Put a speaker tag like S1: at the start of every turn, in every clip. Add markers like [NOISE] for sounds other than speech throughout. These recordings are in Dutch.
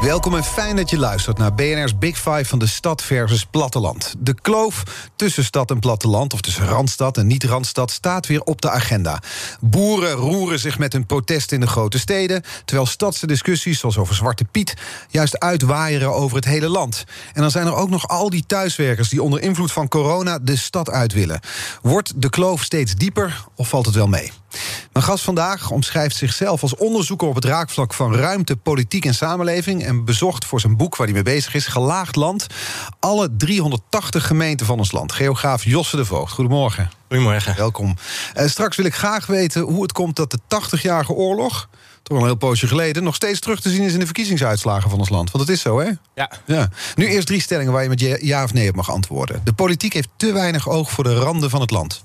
S1: Welkom en fijn dat je luistert naar BNR's Big Five van de stad versus platteland. De kloof tussen stad en platteland, of tussen Randstad en niet-Randstad, staat weer op de agenda. Boeren roeren zich met hun protest in de grote steden, terwijl stadse discussies, zoals over Zwarte Piet, juist uitwaaieren over het hele land. En dan zijn er ook nog al die thuiswerkers die onder invloed van corona de stad uit willen. Wordt de kloof steeds dieper of valt het wel mee? Mijn gast vandaag omschrijft zichzelf als onderzoeker op het raakvlak van ruimte, politiek en samenleving. En bezocht voor zijn boek waar hij mee bezig is, Gelaagd Land, alle 380 gemeenten van ons land. Geograaf Josse de Voogd, goedemorgen.
S2: Goedemorgen.
S1: Welkom. Uh, straks wil ik graag weten hoe het komt dat de 80-jarige oorlog toch al een heel poosje geleden, nog steeds terug te zien is in de verkiezingsuitslagen van ons land. Want dat is zo, hè?
S2: Ja.
S1: ja. Nu eerst drie stellingen waar je met ja of nee op mag antwoorden. De politiek heeft te weinig oog voor de randen van het land.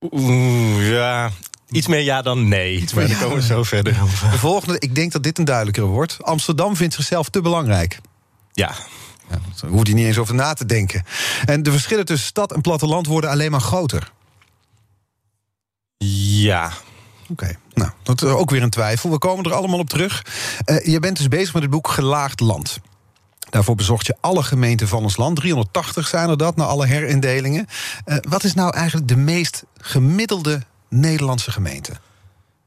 S2: Oeh, ja. Iets meer ja dan nee. Daar komen we zo verder.
S1: De volgende, ik denk dat dit een duidelijker wordt. Amsterdam vindt zichzelf te belangrijk.
S2: Ja.
S1: ja daar hoeft hij niet eens over na te denken. En de verschillen tussen stad en platteland worden alleen maar groter.
S2: Ja.
S1: Oké, nou, dat is ook weer een twijfel. We komen er allemaal op terug. Uh, je bent dus bezig met het boek Gelaagd Land. Daarvoor bezocht je alle gemeenten van ons land. 380 zijn er dat, na alle herindelingen. Uh, wat is nou eigenlijk de meest gemiddelde Nederlandse gemeente?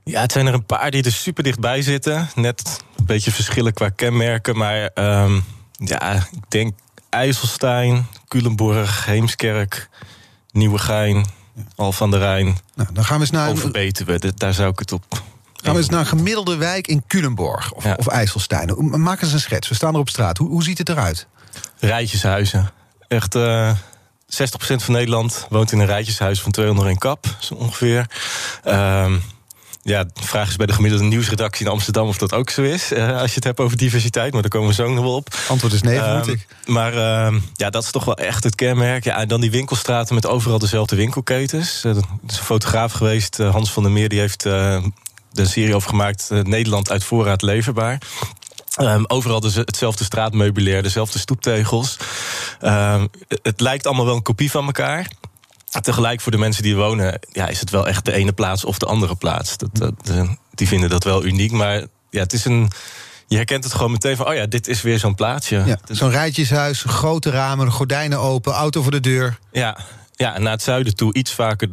S2: Ja, het zijn er een paar die er super dichtbij zitten. Net een beetje verschillen qua kenmerken. Maar um, ja, ik denk IJsselstein, Culemborg, Heemskerk, Nieuwegein, Al van der Rijn.
S1: Nou, dan gaan we eens naar...
S2: Daar zou ik het op
S1: Gaan we eens naar een gemiddelde wijk in Culemborg of, ja. of IJsselstein. Maak eens een schets. We staan er op straat. Hoe, hoe ziet het eruit?
S2: Rijtjeshuizen. Echt uh, 60% van Nederland woont in een rijtjeshuis van 201 kap. Zo ongeveer. Uh, ja, de vraag is bij de gemiddelde nieuwsredactie in Amsterdam of dat ook zo is. Uh, als je het hebt over diversiteit, maar daar komen we zo nog wel op.
S1: Antwoord is nee, vermoed
S2: uh,
S1: ik.
S2: Maar uh, ja, dat is toch wel echt het kenmerk. Ja, en dan die winkelstraten met overal dezelfde winkelketens. Er is een fotograaf geweest, Hans van der Meer, die heeft de serie over gemaakt. Uh, Nederland uit voorraad leverbaar. Um, overal dus hetzelfde straatmeubilair, dezelfde stoeptegels. Um, het lijkt allemaal wel een kopie van elkaar. Tegelijk voor de mensen die wonen, ja, is het wel echt de ene plaats of de andere plaats. Dat, dat, die vinden dat wel uniek. Maar ja, het is een. Je herkent het gewoon meteen van, oh ja, dit is weer zo'n plaatsje.
S1: Ja, zo'n rijtjeshuis, grote ramen, gordijnen open, auto voor de deur.
S2: Ja, ja, naar het zuiden toe iets vaker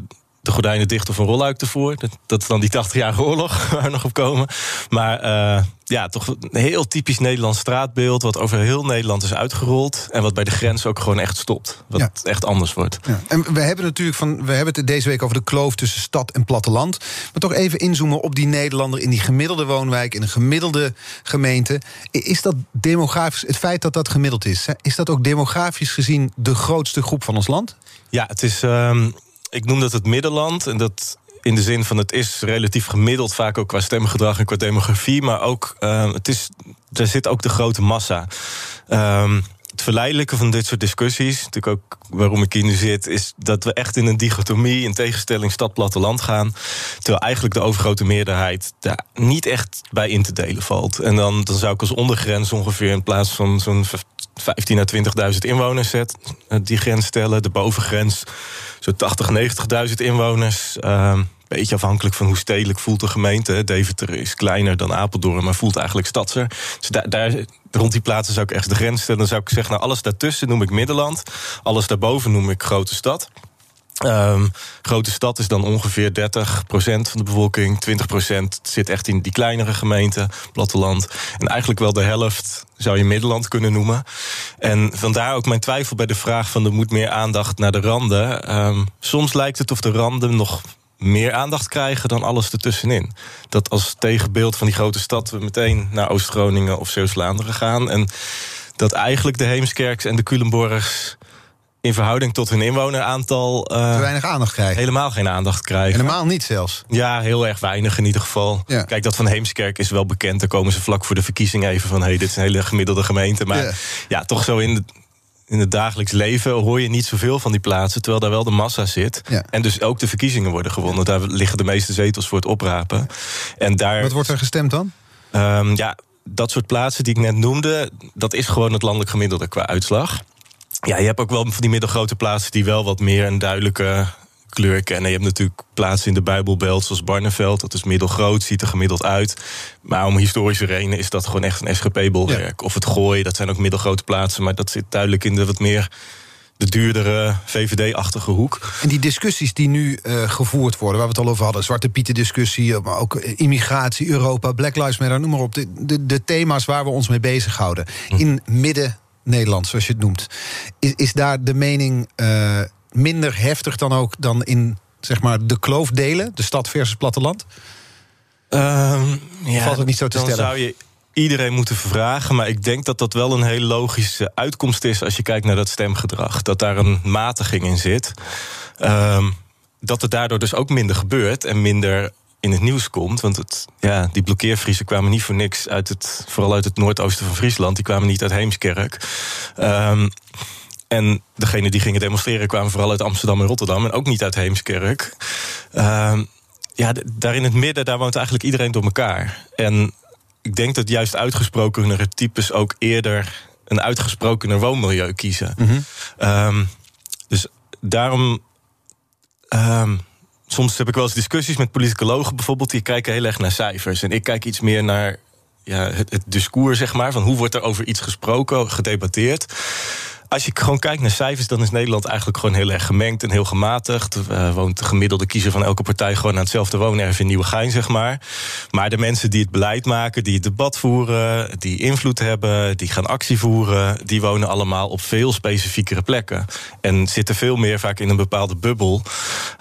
S2: de gordijnen dicht of een rolluik ervoor. Dat, dat is dan die 80-jarige oorlog [LAUGHS] waar we nog op komen. Maar uh, ja, toch een heel typisch Nederlands straatbeeld... wat over heel Nederland is uitgerold... en wat bij de grens ook gewoon echt stopt. Wat ja. echt anders wordt.
S1: Ja. En we hebben natuurlijk van, we hebben het deze week over de kloof tussen stad en platteland. Maar toch even inzoomen op die Nederlander... in die gemiddelde woonwijk, in een gemiddelde gemeente. Is dat demografisch, het feit dat dat gemiddeld is... is dat ook demografisch gezien de grootste groep van ons land?
S2: Ja, het is... Um, ik noem dat het middenland. En dat in de zin van het is relatief gemiddeld, vaak ook qua stemgedrag en qua demografie. Maar ook, uh, het is, er zit ook de grote massa. Um, het verleidelijke van dit soort discussies, natuurlijk ook waarom ik hier nu zit, is dat we echt in een dichotomie, in tegenstelling stad-platteland gaan. Terwijl eigenlijk de overgrote meerderheid daar niet echt bij in te delen valt. En dan, dan zou ik als ondergrens ongeveer in plaats van zo'n 15 à 20.000 inwoners zet, die grens stellen. De bovengrens zo'n 80, 90.000 inwoners. Uh, beetje afhankelijk van hoe stedelijk voelt de gemeente. Deventer is kleiner dan Apeldoorn, maar voelt eigenlijk stadser. Dus daar, rond die plaatsen zou ik echt de grens stellen. Dan zou ik zeggen, nou, alles daartussen noem ik Middenland. Alles daarboven noem ik grote stad. Um, grote stad is dan ongeveer 30% van de bevolking. 20% zit echt in die kleinere gemeenten, platteland. En eigenlijk wel de helft zou je Middenland kunnen noemen. En vandaar ook mijn twijfel bij de vraag van er moet meer aandacht naar de randen. Um, soms lijkt het of de randen nog meer aandacht krijgen dan alles ertussenin. Dat als tegenbeeld van die grote stad we meteen naar Oost-Groningen of Zeeuws-Vlaanderen gaan. En dat eigenlijk de Heemskerks en de Culemborgs in verhouding tot hun inwoneraantal uh,
S1: te weinig aandacht krijgen.
S2: Helemaal geen aandacht krijgen.
S1: Helemaal niet zelfs.
S2: Ja, heel erg weinig in ieder geval.
S1: Ja.
S2: Kijk, dat van Heemskerk is wel bekend. Daar komen ze vlak voor de verkiezingen even van: hé, hey, dit is een hele gemiddelde gemeente. Maar
S1: Ja.
S2: ja, toch zo in, de, in het dagelijks leven hoor je niet zoveel van die plaatsen. Terwijl daar wel de massa zit.
S1: Ja.
S2: En dus ook de verkiezingen worden gewonnen. Daar liggen de meeste zetels voor het oprapen. En daar.
S1: Wat wordt er gestemd dan?
S2: Ehm, ja, dat soort plaatsen die ik net noemde, dat is gewoon het landelijk gemiddelde qua uitslag. Ja, je hebt ook wel van die middelgrote plaatsen die wel wat meer een duidelijke kleur kennen. Je hebt natuurlijk plaatsen in de Bijbelbelt zoals Barneveld. Dat is middelgroot, ziet er gemiddeld uit. Maar om historische redenen is dat gewoon echt een SGP-bolwerk. Of het Gooi, dat zijn ook middelgrote plaatsen. Maar dat zit duidelijk in de wat meer de duurdere VVD-achtige hoek.
S1: En die discussies die nu eh, gevoerd worden, waar we het al over hadden, Zwarte Pieten discussie, maar ook eh, immigratie, Europa, Black Lives Matter, noem maar op. De, de, de thema's waar we ons mee bezighouden. In midden-Nederland, zoals je het noemt. Is, is daar de mening eh, minder heftig dan ook dan in zeg maar, de kloofdelen, de stad versus platteland?
S2: Ehm, ja,
S1: Valt het niet zo te
S2: dan
S1: stellen?
S2: zou je iedereen moeten vragen. Maar ik denk dat dat wel een hele logische uitkomst is als je kijkt naar dat stemgedrag. Dat daar een matiging in zit. Ehm, dat het daardoor dus ook minder gebeurt en minder in het nieuws komt. Want het, ja, die blokkeervriezen kwamen niet voor niks uit het, vooral uit het noordoosten van Friesland. Die kwamen niet uit Heemskerk. Ehm, en degene die gingen demonstreren kwamen vooral uit Amsterdam en Rotterdam. En ook niet uit Heemskerk. Ehm, ja, daar in het midden, daar woont eigenlijk iedereen door elkaar. En ik denk dat juist uitgesprokenere types ook eerder een uitgesprokener woonmilieu kiezen. Ehm, dus daarom. Soms heb ik wel eens discussies met politicologen bijvoorbeeld, die kijken heel erg naar cijfers. En ik kijk iets meer naar ja, het, het discours, zeg maar, van hoe wordt er over iets gesproken, gedebatteerd. Als je gewoon kijkt naar cijfers, dan is Nederland eigenlijk gewoon heel erg gemengd en heel gematigd. Uh, woont de gemiddelde kiezer van elke partij gewoon aan hetzelfde woonerf in Nieuwegein, zeg maar. Maar de mensen die het beleid maken, die het debat voeren, die invloed hebben, die gaan actie voeren, die wonen allemaal op veel specifiekere plekken. En zitten veel meer vaak in een bepaalde bubbel.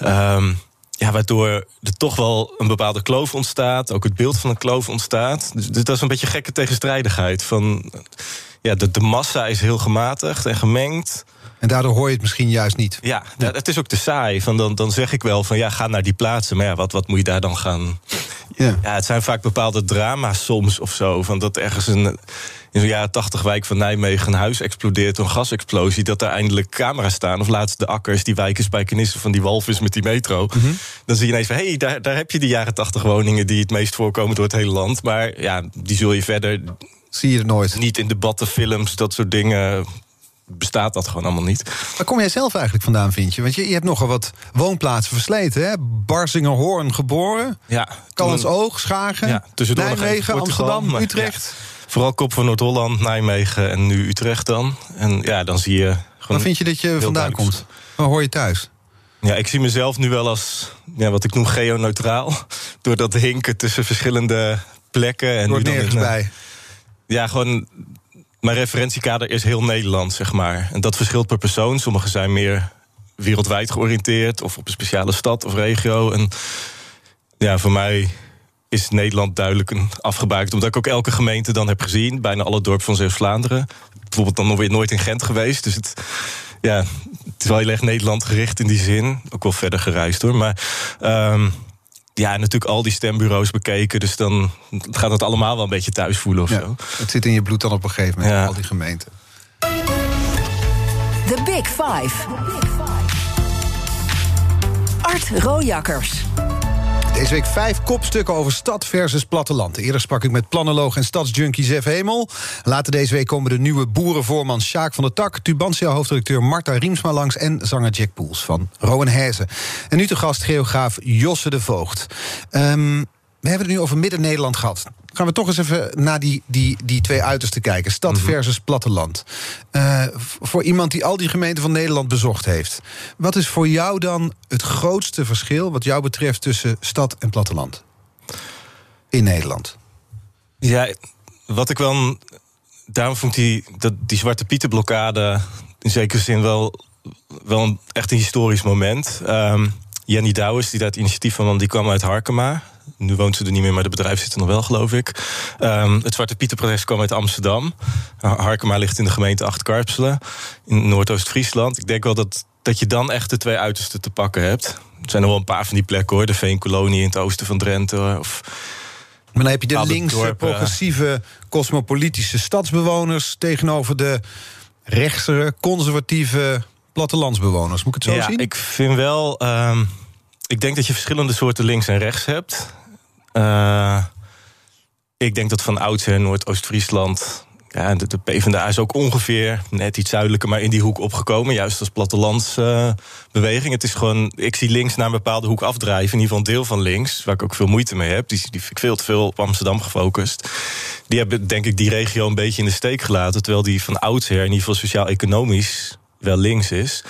S2: Um, ja, waardoor er toch wel een bepaalde kloof ontstaat. Ook het beeld van een kloof ontstaat. Dus, dus dat is een beetje gekke tegenstrijdigheid. Van, ja, de, de massa is heel gematigd en gemengd.
S1: En daardoor hoor je het misschien juist niet.
S2: Ja, het is ook te saai. Van dan, dan zeg ik wel van ja, ga naar die plaatsen. Maar ja, wat, wat moet je daar dan gaan...
S1: Ja.
S2: ja, het zijn vaak bepaalde drama's soms of zo. Van dat ergens een, in zo'n jaren tachtig wijk van Nijmegen... een huis explodeert door een gasexplosie... dat daar eindelijk camera's staan. Of laatst de akkers, die wijken spijkenissen van die walvis met die metro.
S1: Mhm.
S2: Dan zie je ineens van, hé, hey, daar, daar heb je die jaren tachtig woningen... die het meest voorkomen door het hele land. Maar ja, die zul je verder
S1: Zie je het nooit.
S2: niet in debatten, films, dat soort dingen... bestaat dat gewoon allemaal niet.
S1: Waar kom jij zelf eigenlijk vandaan, vind je? Want je, je hebt nogal wat woonplaatsen versleten, hè? Barsingerhoorn geboren.
S2: Ja,
S1: Callans
S2: toen-
S1: Oog, Schagen,
S2: Ja,
S1: Nijmegen, Amsterdam, Utrecht.
S2: Vooral kop van Noord-Holland, Nijmegen en nu Utrecht dan. En ja, dan zie je
S1: Waar
S2: gewoon...
S1: vind je dat je vandaan komt? Waar hoor je thuis?
S2: Ja, ik zie mezelf nu wel als ja, wat ik noem geoneutraal. [LAUGHS] Door dat hinken tussen verschillende plekken. En
S1: Wordt
S2: nu dan
S1: nergens
S2: in, eh,
S1: bij.
S2: Ja, gewoon... Mijn referentiekader is heel Nederland, zeg maar. En dat verschilt per persoon. Sommigen zijn meer wereldwijd georiënteerd... of op een speciale stad of regio. En ja, voor mij is Nederland duidelijk een afgebakend. Omdat ik ook elke gemeente dan heb gezien. Bijna alle dorpen van Zeeuws-Vlaanderen. Bijvoorbeeld dan nog weer nooit in Gent geweest. Dus het, ja, het is wel heel erg Nederland gericht in die zin. Ook wel verder gereisd hoor. Maar ehm, ja, natuurlijk al die stembureaus bekeken. Dus dan gaat het allemaal wel een beetje thuis voelen of
S1: Ja,
S2: zo.
S1: het zit in je bloed dan op een gegeven moment,
S2: Ja.
S1: al die gemeenten.
S3: The Big Five. Art Rojakkers.
S1: Deze week vijf kopstukken over stad versus platteland. Eerder sprak ik met planoloog en stadsjunkie Zef Hemel. Later deze week komen de nieuwe boerenvoorman Sjaak van der Tak... Tubantia-hoofdredacteur Marta Riemsma langs... en zanger Jack Poels van Rowan Hezen. En nu te gast geograaf Josse de Voogd. Ehm, we hebben het nu over Midden-Nederland gehad. Gaan we toch eens even naar die, die, die twee uitersten kijken. Stad versus platteland. Eh, voor iemand die al die gemeenten van Nederland bezocht heeft. Wat is voor jou dan het grootste verschil... wat jou betreft tussen stad en platteland? In Nederland.
S2: Ja, wat ik wel. Daarom vond ik die, dat, die Zwarte Pietenblokkade in zekere zin wel, wel een, echt een historisch moment. Ehm Jenny Douwes, die daar het initiatief van die kwam uit Harkema. Nu woont ze er niet meer, maar het bedrijf zit er nog wel, geloof ik. Ehm, het Zwarte Pieter-protest kwam uit Amsterdam. Harkema ligt in de gemeente Acht-Karpselen, in Noordoost-Friesland. Ik denk wel dat, dat je dan echt de twee uitersten te pakken hebt. Er zijn nog wel een paar van die plekken hoor. De Veenkolonie in het oosten van Drenthe. Of
S1: maar dan heb je de linkse, progressieve, cosmopolitische stadsbewoners tegenover de rechtse, conservatieve plattelandsbewoners. Moet ik het zo
S2: ja,
S1: zien?
S2: ik vind wel. ehm, ik denk dat je verschillende soorten links en rechts hebt. Eh, ik denk dat van oudsher Noordoost-Friesland. Ja, de, de PvdA is ook ongeveer net iets zuidelijker, maar in die hoek opgekomen. Juist als plattelandsbeweging. het is gewoon. Ik zie links naar een bepaalde hoek afdrijven. In ieder geval een deel van links, waar ik ook veel moeite mee heb. Die, die vind ik veel te veel op Amsterdam gefocust. Die hebben, denk ik, die regio een beetje in de steek gelaten. Terwijl die van oudsher, in ieder geval sociaal-economisch, wel links is.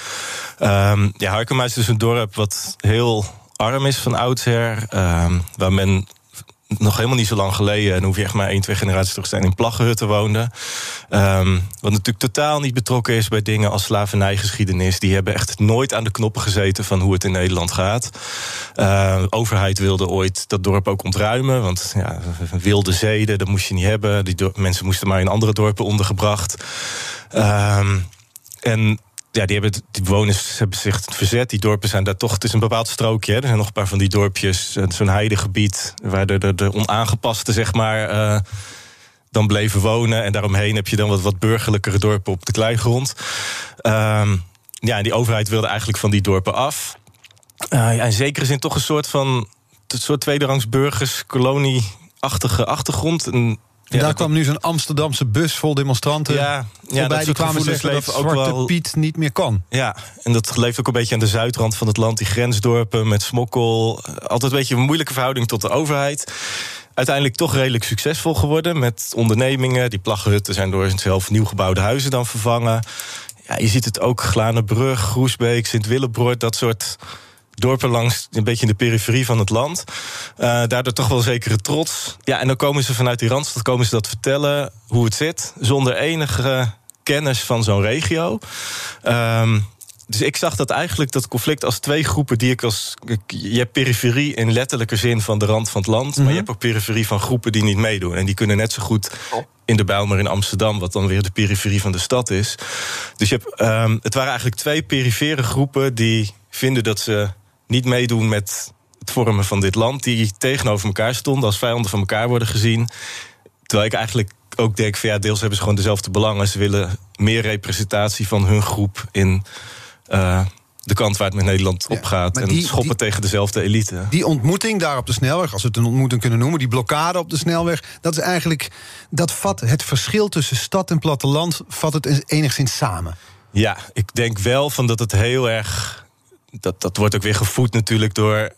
S2: Ehm ja, Harkema is dus een dorp wat heel arm is van oudsher. ehm, waar men nog helemaal niet zo lang geleden, en hoef je echt maar één, twee generaties terug te zijn, in plaggenhutten woonde. Ehm, wat natuurlijk totaal niet betrokken is bij dingen als slavernijgeschiedenis. Die hebben echt nooit aan de knoppen gezeten van hoe het in Nederland gaat. De overheid wilde ooit dat dorp ook ontruimen. Want ja, wilde zeden, dat moest je niet hebben. Die mensen moesten maar in andere dorpen ondergebracht. Ehm, en ja, die, hebben, die bewoners hebben zich verzet. Die dorpen zijn daar toch. Het is een bepaald strookje. Hè. Er zijn nog een paar van die dorpjes. eh, Zo'n heidegebied. Waar de, de, onaangepaste, zeg maar. eh, dan bleven wonen. En daaromheen heb je dan wat, wat burgerlijkere dorpen op de kleigrond. Ehm, ja, en die overheid wilde eigenlijk van die dorpen af. Eh, ja, in zekere zin toch een soort van. Een soort tweederangs burgers, kolonie-achtige achtergrond. En, ja,
S1: daar kwam nu zo'n Amsterdamse bus vol demonstranten
S2: ja, ja,
S1: voorbij.
S2: dat
S1: Die kwamen zeggen dat Zwarte
S2: wel
S1: Piet niet meer kan.
S2: ja, en dat leeft ook een beetje aan de zuidrand van het land. Die grensdorpen met smokkel. Altijd een beetje een moeilijke verhouding tot de overheid. Uiteindelijk toch redelijk succesvol geworden met ondernemingen. Die plaggenhutten zijn door zelf nieuw gebouwde huizen dan vervangen. Ja, je ziet het ook Glanenbrug, Groesbeek, Sint-Willebroord, dat soort dorpen langs een beetje in de periferie van het land. Eh, daardoor toch wel zekere trots. Ja, en dan komen ze vanuit die randstad komen ze dat vertellen hoe het zit, zonder enige kennis van zo'n regio. Ehm, dus ik zag dat eigenlijk dat conflict als twee groepen die ik als. Je hebt periferie in letterlijke zin van de rand van het land. Maar je hebt ook periferie van groepen die niet meedoen. En die kunnen net zo goed in de Bijlmer in Amsterdam, wat dan weer de periferie van de stad is. Dus je hebt, ehm, het waren eigenlijk twee perifere groepen die vinden dat ze niet meedoen met het vormen van dit land. Die tegenover elkaar stonden, als vijanden van elkaar worden gezien. Terwijl ik eigenlijk ook denk van ja, deels hebben ze gewoon dezelfde belangen. Ze willen meer representatie van hun groep in eh, de kant waar het met Nederland op gaat. En
S1: die-
S2: schoppen
S1: die-
S2: tegen dezelfde elite.
S1: Die ontmoeting daar op de snelweg, als we het een ontmoeting kunnen noemen, die blokkade op de snelweg, dat is eigenlijk, dat vat het verschil tussen stad en platteland, vat het enigszins samen.
S2: Ja, ik denk wel van dat het heel erg. Dat, dat wordt ook weer gevoed natuurlijk door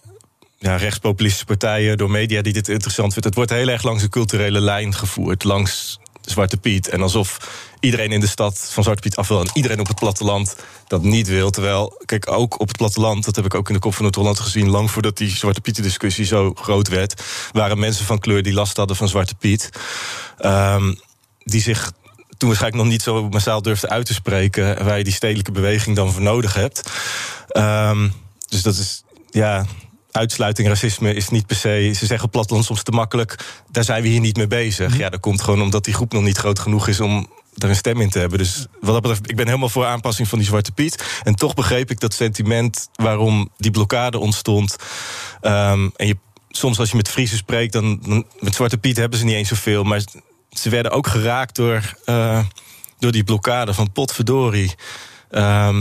S2: ja, rechtspopulistische partijen, door media die dit interessant vindt. Het wordt heel erg langs een culturele lijn gevoerd, langs Zwarte Piet. En alsof iedereen in de stad van Zwarte Piet af wil en iedereen op het platteland dat niet wil. Terwijl, kijk, ook op het platteland, dat heb ik ook in de Kop van Noord-Holland gezien, lang voordat die Zwarte Pieten-discussie zo groot werd, waren mensen van kleur die last hadden van Zwarte Piet. Ehm, die zich toen waarschijnlijk nog niet zo massaal durfde uit te spreken, waar je die stedelijke beweging dan voor nodig hebt. Ehm, dus dat is, ja, uitsluiting, racisme is niet per se. Ze zeggen platteland soms te makkelijk. Daar zijn we hier niet mee bezig. Ja, dat komt gewoon omdat die groep nog niet groot genoeg is om daar een stem in te hebben. Dus wat dat betreft, ik ben helemaal voor aanpassing van die Zwarte Piet. En toch begreep ik dat sentiment waarom die blokkade ontstond. Ehm, en je, soms als je met Friesen spreekt, dan, dan met Zwarte Piet hebben ze niet eens zoveel. Maar ze werden ook geraakt door, eh, door die blokkade van potverdorie. Ehm,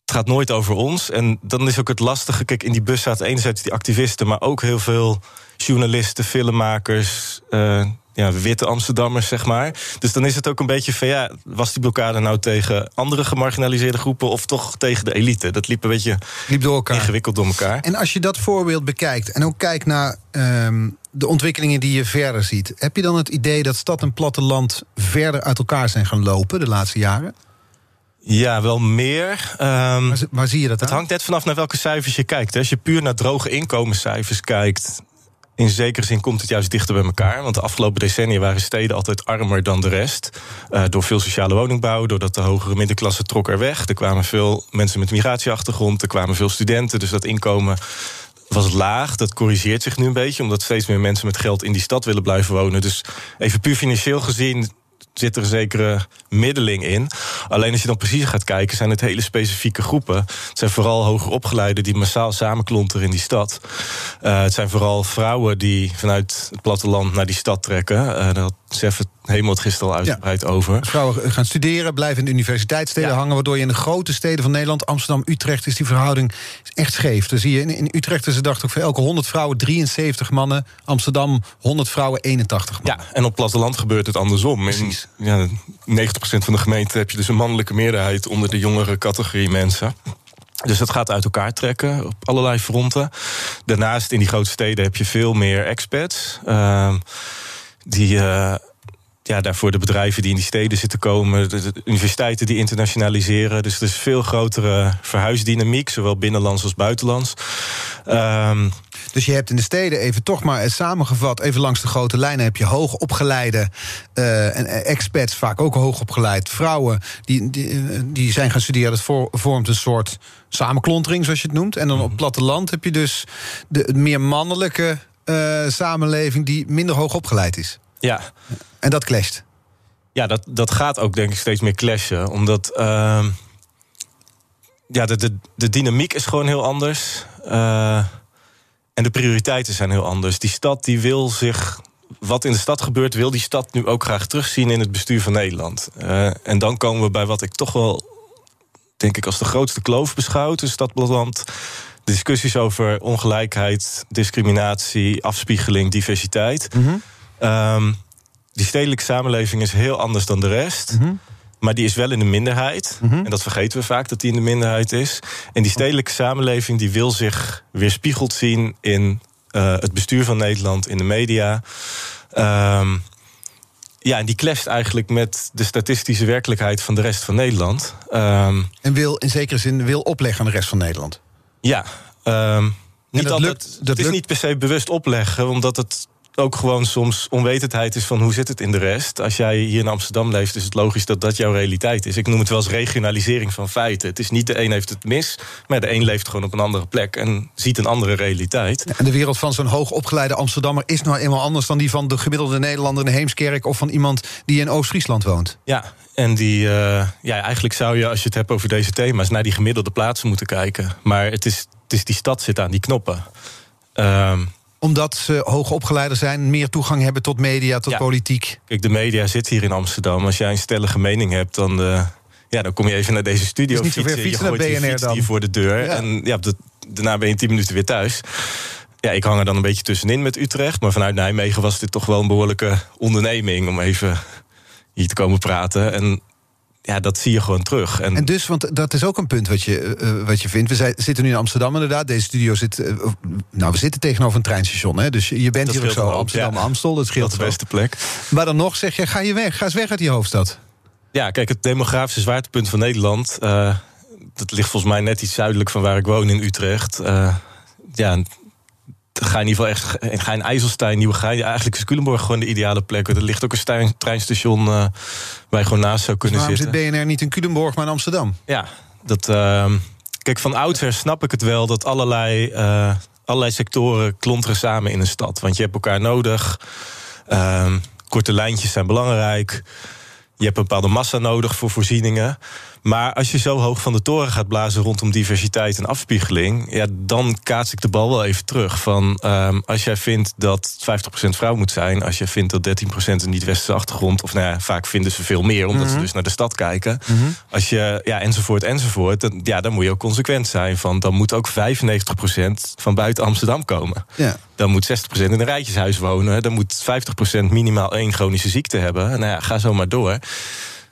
S2: het gaat nooit over ons. En dan is ook het lastige. Kijk, in die bus zaten enerzijds die activisten, maar ook heel veel journalisten, filmmakers. eh, ja, witte Amsterdammers, zeg maar. Dus dan is het ook een beetje van ja, was die blokkade nou tegen andere gemarginaliseerde groepen of toch tegen de elite? Dat liep een beetje
S1: Liep door elkaar.
S2: ingewikkeld door elkaar.
S1: En als je dat voorbeeld bekijkt en ook kijkt naar ehm, de ontwikkelingen die je verder ziet, heb je dan het idee dat stad en platteland verder uit elkaar zijn gaan lopen de laatste jaren?
S2: Ja, wel meer. Ehm,
S1: Waar, waar zie je dat
S2: Het hangt net vanaf naar welke cijfers je kijkt. Als je puur naar droge inkomenscijfers kijkt. In zekere zin komt het juist dichter bij elkaar. Want de afgelopen decennia waren steden altijd armer dan de rest. Eh, door veel sociale woningbouw, doordat de hogere middenklasse trok er weg. Er kwamen veel mensen met migratieachtergrond, er kwamen veel studenten. Dus dat inkomen was laag. Dat corrigeert zich nu een beetje, omdat steeds meer mensen met geld in die stad willen blijven wonen. Dus even puur financieel gezien zit er een zekere middeling in. Alleen als je dan precies gaat kijken, zijn het hele specifieke groepen. Het zijn vooral hoger opgeleiden die massaal samenklonteren in die stad. Uh, het zijn vooral vrouwen die vanuit het platteland naar die stad trekken. Uh, dat Sef het Hemel het gisteren al uitgebreid ja. over.
S1: Vrouwen gaan studeren, blijven in de universiteitssteden ja. hangen... waardoor je in de grote steden van Nederland, Amsterdam, Utrecht... is die verhouding echt scheef. Dan zie je in, in Utrecht is de dag ook voor elke 100 vrouwen 73 mannen. Amsterdam 100 vrouwen 81 mannen.
S2: Ja, en op platteland gebeurt het andersom.
S1: Precies.
S2: In ja, 90% van de gemeente heb je dus een mannelijke meerderheid... onder de jongere categorie mensen. Dus dat gaat uit elkaar trekken op allerlei fronten. Daarnaast in die grote steden heb je veel meer expats... Uh, die uh, ja, daarvoor de bedrijven die in die steden zitten komen, de, de, universiteiten die internationaliseren. Dus er is veel grotere verhuisdynamiek, zowel binnenlands als buitenlands. Um,
S1: dus je hebt in de steden even toch maar samengevat, even langs de grote lijnen heb je hoogopgeleide uh, en expats, vaak ook hoogopgeleid vrouwen, die, die, die zijn gaan studeren. Dat voor, vormt een soort samenklontering, zoals je het noemt. En dan op het platteland heb je dus de meer mannelijke uh, samenleving die minder hoog opgeleid is.
S2: Ja.
S1: En dat clasht.
S2: Ja, dat, dat gaat ook denk ik steeds meer clashen. Omdat uh, ja, de, de, de dynamiek is gewoon heel anders. Uh, en de prioriteiten zijn heel anders. Die stad die wil zich. Wat in de stad gebeurt, wil die stad nu ook graag terugzien in het bestuur van Nederland. Uh, en dan komen we bij wat ik toch wel, denk ik, als de grootste kloof beschouw tussen stad discussies over ongelijkheid, discriminatie, afspiegeling, diversiteit.
S1: Mm -hmm.
S2: Um, die stedelijke samenleving is heel anders dan de rest.
S1: Mm -hmm.
S2: Maar die is wel in de minderheid.
S1: Mm -hmm.
S2: En dat vergeten we vaak, dat die in de minderheid is. En die stedelijke samenleving die wil zich weerspiegeld zien in uh, het bestuur van Nederland, in de media. Um, ja, en die clasht eigenlijk met de statistische werkelijkheid van de rest van Nederland. Um,
S1: en wil in zekere zin wil opleggen aan de rest van Nederland.
S2: Ja, um, niet
S1: dat
S2: altijd,
S1: lukt- dat
S2: het is
S1: lukt-
S2: niet per se bewust opleggen, omdat het ook gewoon soms onwetendheid is van hoe zit het in de rest. Als jij hier in Amsterdam leeft, is het logisch dat dat jouw realiteit is. Ik noem het wel eens regionalisering van feiten. Het is niet de een heeft het mis, maar de een leeft gewoon op een andere plek en ziet een andere realiteit.
S1: En de wereld van zo'n hoogopgeleide Amsterdammer is nou eenmaal anders dan die van de gemiddelde Nederlander in Heemskerk of van iemand die in Oost-Friesland woont.
S2: Ja, en die, uh, ja, eigenlijk zou je, als je het hebt over deze thema's, naar die gemiddelde plaatsen moeten kijken. Maar het is, het is die stad zit aan die knoppen. Um,
S1: Omdat ze hoogopgeleide zijn, meer toegang hebben tot media, tot
S2: Ja.
S1: politiek.
S2: Kijk, de media zit hier in Amsterdam. Als jij een stellige mening hebt, dan, uh, ja, dan kom je even naar deze studio
S1: Het is niet
S2: fietsen.
S1: fietsen
S2: je
S1: naar
S2: gooit je
S1: BNR
S2: fiets
S1: dan.
S2: hier voor de deur.
S1: Ja.
S2: En ja, de- daarna ben je tien minuten weer thuis. Ja, ik hang er dan een beetje tussenin met Utrecht. Maar vanuit Nijmegen was dit toch wel een behoorlijke onderneming... om even hier te komen praten. En ja, dat zie je gewoon terug. En,
S1: En dus, want dat is ook een punt wat je, eh, wat je vindt. We zijn- zitten nu in Amsterdam inderdaad. Deze studio zit. eh, nou, we zitten tegenover een treinstation. Hè? Dus je bent
S2: Dat
S1: hier ook zo.
S2: een hoop,
S1: Amsterdam,
S2: ja.
S1: Amstel. Dat scheelt
S2: dat is de beste plek.
S1: Maar dan nog zeg je: ga je weg. Ga eens weg uit die hoofdstad.
S2: Ja, kijk, het demografische zwaartepunt van Nederland... eh, dat ligt volgens mij net iets zuidelijk van waar ik woon in Utrecht. Eh, ja, ga in ieder geval echt ga in IJsselstein, Nieuwegein. Eigenlijk is Culemborg gewoon de ideale plek. Er ligt ook een stein- treinstation eh, waar je gewoon naast zou kunnen
S1: Waarom
S2: zitten.
S1: zit BNR niet in Culemborg, maar in Amsterdam?
S2: Ja, dat. ehm, kijk, van oudsher snap ik het wel dat allerlei, eh, allerlei sectoren klonteren samen in een stad. Want je hebt elkaar nodig. Ehm, korte lijntjes zijn belangrijk. Je hebt een bepaalde massa nodig voor voorzieningen. Maar als je zo hoog van de toren gaat blazen rondom diversiteit en afspiegeling, ja, dan kaats ik de bal wel even terug. Van ehm, als jij vindt dat 50% vrouw moet zijn, als je vindt dat 13% een niet-westerse achtergrond, of nou ja, vaak vinden ze veel meer, omdat ze dus naar de stad kijken. Als je, ja, enzovoort, enzovoort, dan, ja, dan moet je ook consequent zijn. Van dan moet ook 95% van buiten Amsterdam komen.
S1: Ja.
S2: Dan moet 60% in een rijtjeshuis wonen. Dan moet 50% minimaal één chronische ziekte hebben. Nou ja, ga zo maar door.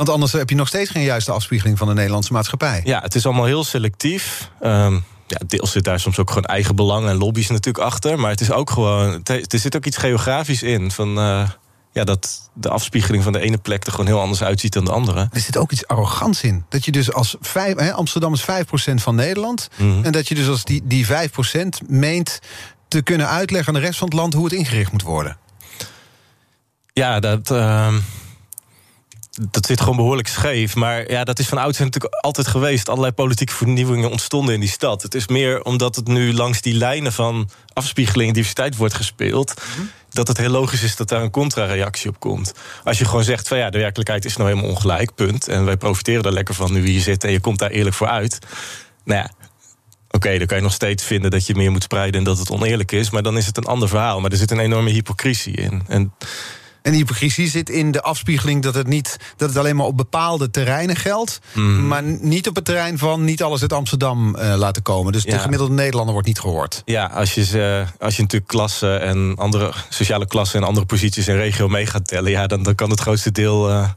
S1: Want anders heb je nog steeds geen juiste afspiegeling van de Nederlandse maatschappij.
S2: Ja, het is allemaal heel selectief. Ehm, ja, deels zit daar soms ook gewoon eigen belang en lobby's natuurlijk achter. Maar het is ook gewoon. Er zit ook iets geografisch in. Van, eh, ja, dat de afspiegeling van de ene plek er gewoon heel anders uitziet dan de andere.
S1: Er zit ook iets arrogants in. Dat je dus als vijf, hè, Amsterdam is 5% van Nederland.
S2: Mhm.
S1: En dat je dus als die, die 5% meent te kunnen uitleggen aan de rest van het land hoe het ingericht moet worden.
S2: Ja, dat. ehm, dat zit gewoon behoorlijk scheef. Maar ja, dat is van oudsher natuurlijk altijd geweest. Allerlei politieke vernieuwingen ontstonden in die stad. Het is meer omdat het nu langs die lijnen van afspiegeling en diversiteit wordt gespeeld. Dat het heel logisch is dat daar een contra-reactie op komt. Als je gewoon zegt van ja, de werkelijkheid is nou helemaal ongelijk, punt. En wij profiteren er lekker van nu we hier zitten en je komt daar eerlijk voor uit. Nou ja, Oké, dan kan je nog steeds vinden dat je meer moet spreiden en dat het oneerlijk is. Maar dan is het een ander verhaal. Maar er zit een enorme hypocrisie in. En
S1: en die hypocrisie zit in de afspiegeling dat het, niet, dat het alleen maar op bepaalde terreinen geldt. Mhm. Maar niet op het terrein van niet alles uit Amsterdam uh, laten komen. Dus de gemiddelde Nederlander wordt niet gehoord.
S2: Ja, als je, als je natuurlijk klassen en andere sociale klassen en andere posities in regio mee gaat tellen, ja, dan, dan kan het grootste deel uh,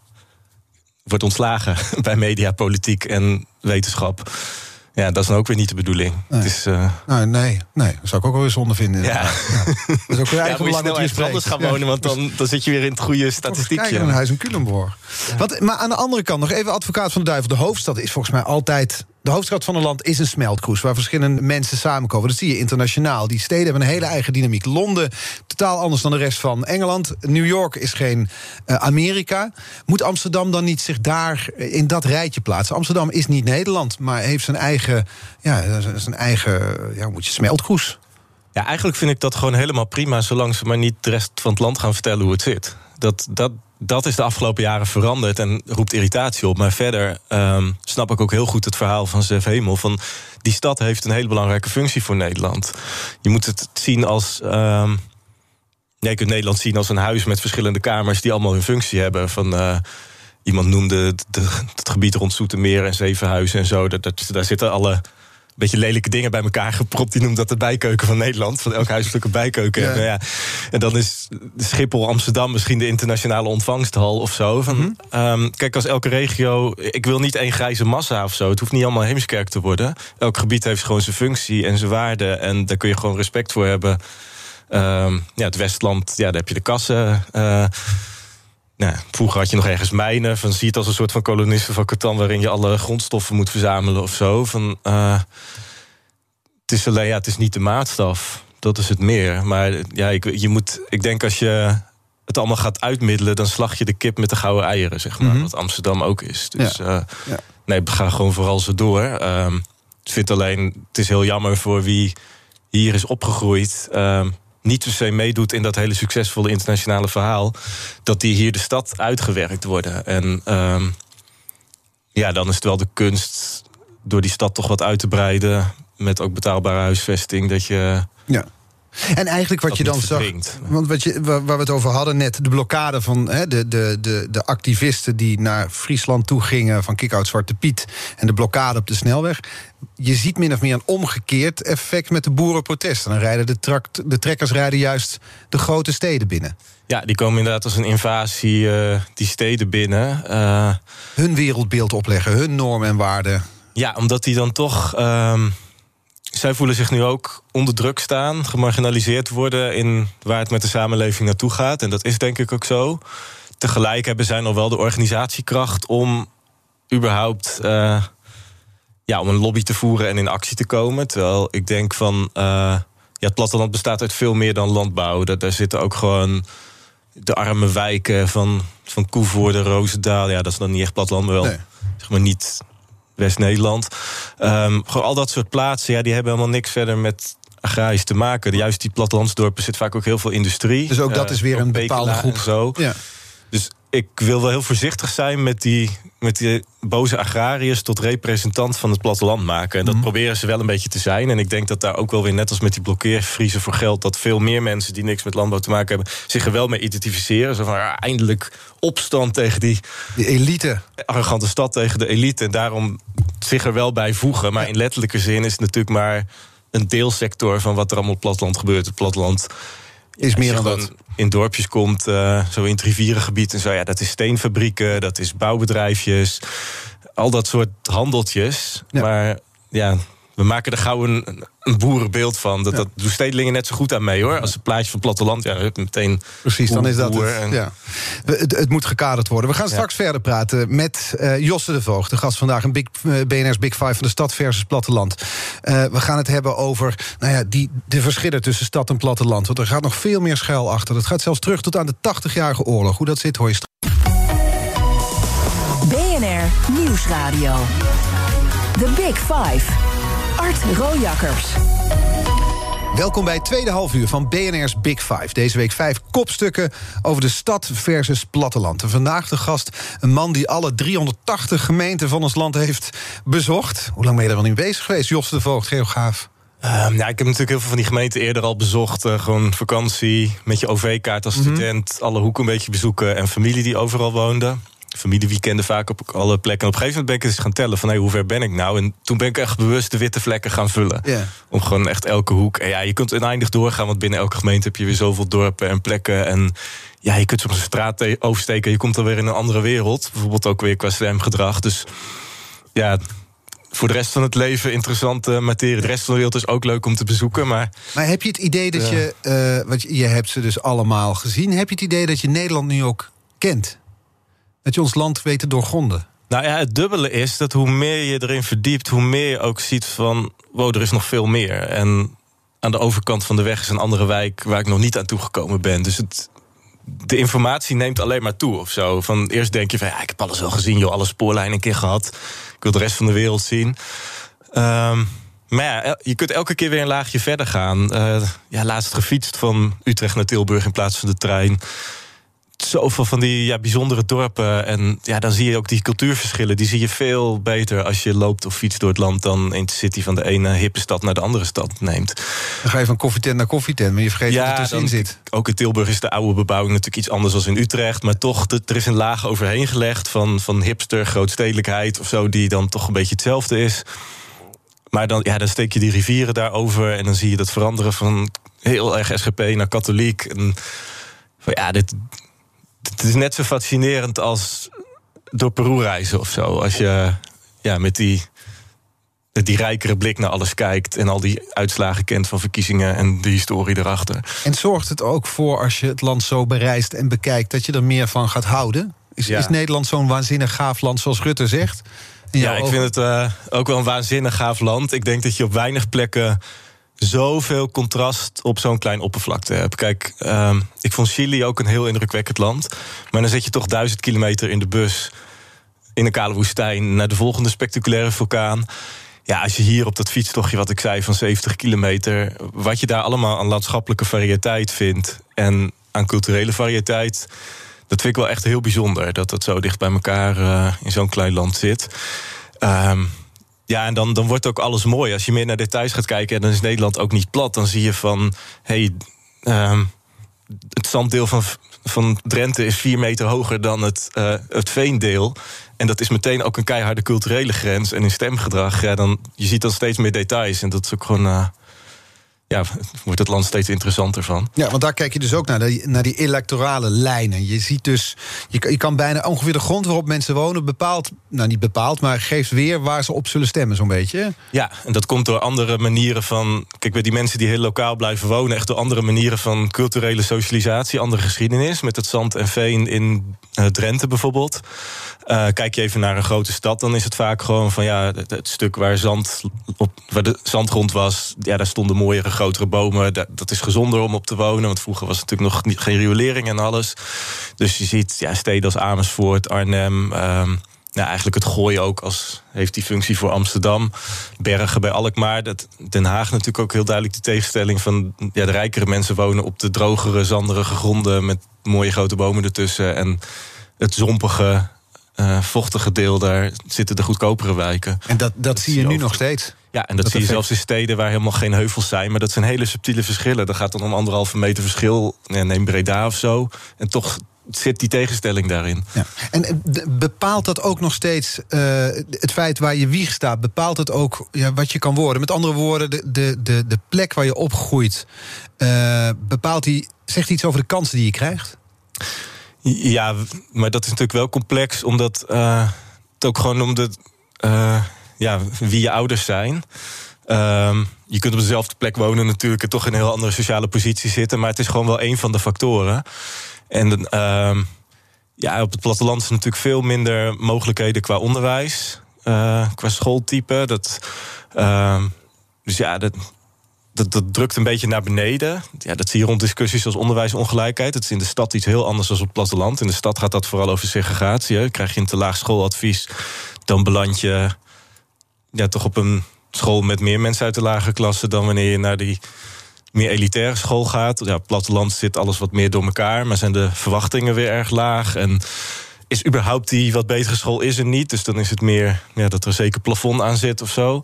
S2: wordt ontslagen [LAUGHS] bij media, politiek en wetenschap. Ja, dat is dan ook weer niet de bedoeling.
S1: Nee, het is, uh... nee, nee, nee, dat zou ik ook wel weer zonde vinden.
S2: Ja. ja. Dat is ook weer [LAUGHS] ja, dat je anders gaan wonen, want dan, dan zit je weer in het goede statistiekje.
S1: Kijk, een huis in Culemborg. Wat, maar aan de andere kant nog even advocaat van de duivel. De hoofdstad is volgens mij altijd de hoofdstad van een land is een smeltkroes waar verschillende mensen samenkomen. Dat zie je internationaal. Die steden hebben een hele eigen dynamiek. Londen, totaal anders dan de rest van Engeland. New York is geen uh, Amerika. Moet Amsterdam dan niet zich daar in dat rijtje plaatsen? Amsterdam is niet Nederland, maar heeft zijn eigen, ja, zijn eigen ja, moet je, smeltkroes.
S2: Ja, eigenlijk vind ik dat gewoon helemaal prima, zolang ze maar niet de rest van het land gaan vertellen hoe het zit. Dat, dat, dat is de afgelopen jaren veranderd en roept irritatie op. Maar verder um, snap ik ook heel goed het verhaal van Zef Hemel. Van die stad heeft een hele belangrijke functie voor Nederland. Je moet het zien als. Um, je kunt Nederland zien als een huis met verschillende kamers die allemaal hun functie hebben. Van, uh, iemand noemde de, het gebied rond Zoetermeer en Zevenhuizen en zo. Daar zitten alle beetje lelijke dingen bij elkaar gepropt. Die noemt dat de bijkeuken van Nederland. Van elk huis een bijkeuken. Ja. En, nou ja, en dan is Schiphol, Amsterdam misschien de internationale ontvangsthal of zo. Van, mhm. ehm, kijk, als elke regio. Ik wil niet één grijze massa of zo. Het hoeft niet allemaal Heemskerk te worden. Elk gebied heeft gewoon zijn functie en zijn waarde. En daar kun je gewoon respect voor hebben. Um, ja, het Westland, ja, daar heb je de kassen. Uh, nou, vroeger had je nog ergens mijnen. Van, zie je het als een soort van kolonisten van Catan... waarin je alle grondstoffen moet verzamelen of zo. Van, uh, het is alleen, ja, het is niet de maatstaf. Dat is het meer. Maar ja, ik, je moet, ik denk als je het allemaal gaat uitmiddelen... dan slag je de kip met de gouden eieren, zeg maar. Mhm. Wat Amsterdam ook is. Dus ja. Uh, ja. nee, ga gewoon vooral zo door. Uh, ik vind alleen, het is heel jammer voor wie hier is opgegroeid... Niet per se meedoet in dat hele succesvolle internationale verhaal, dat die hier de stad uitgewerkt worden. En uh, ja, dan is het wel de kunst door die stad toch wat uit te breiden. Met ook betaalbare huisvesting. Dat je.
S1: Ja. En eigenlijk wat je dan zag. Want wat je, waar, we het over hadden net, de blokkade van de, de, de, de activisten die naar Friesland toe gingen van Kick-out Zwarte Piet. En de blokkade op de snelweg. Je ziet min of meer een omgekeerd effect met de boerenprotesten. Dan rijden de, trakt, de trekkers rijden juist de grote steden binnen.
S2: Ja, die komen inderdaad als een invasie uh, die steden binnen. Uh,
S1: hun wereldbeeld opleggen, hun normen en waarden.
S2: Ja, omdat die dan toch. Uh, zij voelen zich nu ook onder druk staan, gemarginaliseerd worden in waar het met de samenleving naartoe gaat. En dat is denk ik ook zo. Tegelijk hebben zij nog wel de organisatiekracht om überhaupt uh, ja, om een lobby te voeren en in actie te komen. Terwijl ik denk van uh, ja, het platteland bestaat uit veel meer dan landbouw. Daar, daar zitten ook gewoon de arme wijken van, van Koevoorde, Roosendaal. Ja, dat is dan niet echt platteland, maar wel zeg maar niet West-Nederland. Um, gewoon al dat soort plaatsen, ja, die hebben helemaal niks verder met agrarisch te maken. Juist die plattelandsdorpen zit vaak ook heel veel industrie.
S1: Dus ook dat is weer een bepaalde groep.
S2: Zo. Ja. Dus ik wil wel heel voorzichtig zijn met die, met die boze agrariërs tot representant van het platteland maken. En dat mhm. proberen ze wel een beetje te zijn. En ik denk dat daar ook wel weer, net als met die blokkeervriezen voor geld, dat veel meer mensen die niks met landbouw te maken hebben, zich er wel mee identificeren. Zo van ja, eindelijk opstand tegen die,
S1: die elite.
S2: Arrogante stad tegen de elite. En daarom zich er wel bij voegen. Maar in letterlijke zin is het natuurlijk maar een deelsector van wat er allemaal op het platteland gebeurt. Het platteland
S1: is meer dan dat.
S2: In dorpjes komt, uh, zo in het rivierengebied en zo. Ja, dat is steenfabrieken, dat is bouwbedrijfjes. Al dat soort handeltjes. Maar ja, we maken er gauw een, een boerenbeeld van. Dat, dat doen stedelingen net zo goed aan mee hoor. Als een plaatje van platteland, ja, meteen.
S1: Precies, dan is dat. Het, ja. het, het, moet gekaderd worden. We gaan straks verder praten met uh, Josse de Voogd, de gast vandaag, een big, uh, eh, BNR's Big Five van de stad versus platteland. Uh, we gaan het hebben over nou ja, die, de verschillen tussen stad en platteland. Want er gaat nog veel meer schuil achter. Dat gaat zelfs terug tot aan de 80-jarige oorlog. Hoe dat zit, hoor je straks.
S3: BNR Nieuwsradio. The Big Five. Art Rojakkers.
S1: Welkom bij het tweede halfuur van BNR's Big Five. Deze week vijf kopstukken over de stad versus platteland. En vandaag de gast een man die alle 380 gemeenten van ons land heeft bezocht. Hoe lang ben je er wel niet bezig geweest, Jos de Voogd, geograaf?
S2: Um, ja, ik heb natuurlijk heel veel van die gemeenten eerder al bezocht. Uh, gewoon vakantie, met je OV-kaart als student... alle hoeken een beetje bezoeken en familie die overal woonde familieweekenden vaak op alle plekken. En op een gegeven moment ben ik eens gaan tellen van hey, hoe ver ben ik nou? En toen ben ik echt bewust de witte vlekken gaan vullen. Om gewoon echt elke hoek. En ja, je kunt oneindig doorgaan, want binnen elke gemeente heb je weer zoveel dorpen en plekken. En ja, je kunt soms een straat oversteken. Je komt dan weer in een andere wereld. Bijvoorbeeld ook weer qua stemgedrag. Dus ja, voor de rest van het leven interessante materie. De rest van de wereld is ook leuk om te bezoeken. Maar,
S1: maar heb je het idee dat je, uh, want je hebt ze dus allemaal gezien, heb je het idee dat je Nederland nu ook kent? Dat je ons land weet te doorgronden?
S2: Nou ja, het dubbele is dat hoe meer je erin verdiept, hoe meer je ook ziet van wow, er is nog veel meer. En aan de overkant van de weg is een andere wijk waar ik nog niet aan toegekomen ben. Dus het, de informatie neemt alleen maar toe of zo. Van eerst denk je van ja, ik heb alles wel gezien, joh, alle spoorlijnen een keer gehad. Ik wil de rest van de wereld zien. Um, maar ja, je kunt elke keer weer een laagje verder gaan. Uh, ja, laatst gefietst van Utrecht naar Tilburg in plaats van de trein zoveel van die ja, bijzondere dorpen. En ja, dan zie je ook die cultuurverschillen. Die zie je veel beter als je loopt of fietst door het land... dan in de city van de ene hippe stad naar de andere stad neemt.
S1: Dan ga je van koffietent naar koffietent, maar je vergeet ja, wat er tussenin zit.
S2: Ook in Tilburg is de oude bebouwing natuurlijk iets anders dan in Utrecht. Maar toch, er is een laag overheen gelegd van, van hipster, grootstedelijkheid of zo... die dan toch een beetje hetzelfde is. Maar dan, ja, dan steek je die rivieren daarover... en dan zie je dat veranderen van heel erg SGP naar katholiek... En, ja, dit, het is net zo fascinerend als door Peru reizen of zo. Als je ja, met die, die rijkere blik naar alles kijkt en al die uitslagen kent van verkiezingen en de historie erachter.
S1: En zorgt het ook voor als je het land zo bereist en bekijkt dat je er meer van gaat houden? Is, is Nederland zo'n waanzinnig gaaf land zoals Rutte zegt?
S2: Ja, ik vind het uh, ook wel een waanzinnig gaaf land. Ik denk dat je op weinig plekken zoveel contrast op zo'n klein oppervlakte hebt. Kijk, uh, ik vond Chili ook een heel indrukwekkend land. Maar dan zit je toch duizend kilometer in de bus in een kale woestijn naar de volgende spectaculaire vulkaan. Ja, als je hier op dat fietstochtje, wat ik zei, van 70 kilometer, wat je daar allemaal aan landschappelijke variëteit vindt en aan culturele variëteit, dat vind ik wel echt heel bijzonder dat dat zo dicht bij elkaar uh, in zo'n klein land zit. Um, ja, en dan, dan wordt ook alles mooi. Als je meer naar details gaat kijken, en dan is Nederland ook niet plat. Dan zie je van, hey, um, het zanddeel van, van Drenthe is vier meter hoger dan het, uh, het veendeel. En dat is meteen ook een keiharde culturele grens. En in stemgedrag, ja, dan, je ziet dan steeds meer details. En dat is ook gewoon... Uh, ja, [LAUGHS] wordt het land steeds interessanter van.
S1: Ja, want daar kijk je dus ook naar, die, naar die electorale lijnen. Je ziet dus, je, je kan bijna ongeveer de grond waarop mensen wonen bepaalt, nou niet bepaald, maar geeft weer waar ze op zullen stemmen, zo'n beetje.
S2: Ja, en dat komt door andere manieren van. Kijk, bij die mensen die heel lokaal blijven wonen, echt door andere manieren van culturele socialisatie, andere geschiedenis. Met het zand en veen in uh, Drenthe bijvoorbeeld. Uh, kijk je even naar een grote stad, dan is het vaak gewoon van ja, het, stuk waar zand op waar de zandgrond was, ja, daar stonden mooiere grotere bomen. Dat, is gezonder om op te wonen. Want vroeger was het natuurlijk nog niet, geen riolering en alles. Dus je ziet ja, steden als Amersfoort, Arnhem. Um, nou, eigenlijk het gooien ook als heeft die functie voor Amsterdam. Bergen bij Alkmaar. Dat, Den Haag natuurlijk ook heel duidelijk de tegenstelling van ja, de rijkere mensen wonen op de drogere, zanderige gronden met mooie grote bomen ertussen. En het zompige, uh, vochtige deel, daar zitten de goedkopere wijken.
S1: En dat, dat, zie je nu nog steeds?
S2: Ja, en dat, zie je zelfs in steden waar helemaal geen heuvels zijn. Maar dat zijn hele subtiele verschillen. Dat gaat dan om anderhalve meter verschil. Neem Breda of zo. En toch zit die tegenstelling daarin. Ja.
S1: En eh, bepaalt dat ook nog steeds uh, het feit waar je wieg staat? Bepaalt het ook ja, wat je kan worden? Met andere woorden, de, de, de, de plek waar je opgroeit, uh, bepaalt die, zegt iets over de kansen die je krijgt?
S2: Ja, maar dat is natuurlijk wel complex, omdat uh, het ook gewoon om de ja, wie je ouders zijn. Um, je kunt op dezelfde plek wonen natuurlijk en toch in een heel andere sociale positie zitten. Maar het is gewoon wel een van de factoren. En um, ja, op het platteland is natuurlijk veel minder mogelijkheden qua onderwijs. Uh, qua schooltype. Dat, uh, dus ja, dat, dat, dat drukt een beetje naar beneden. Ja, dat zie je rond discussies als onderwijsongelijkheid. Het is in de stad iets heel anders dan op het platteland. In de stad gaat dat vooral over segregatie. Krijg je een te laag schooladvies, dan beland je ja, toch op een school met meer mensen uit de lage klasse dan wanneer je naar die meer elitaire school gaat. Ja, platteland zit alles wat meer door elkaar, maar zijn de verwachtingen weer erg laag. En is überhaupt die wat betere school is er niet. Dus dan is het meer ja, dat er zeker plafond aan zit of zo.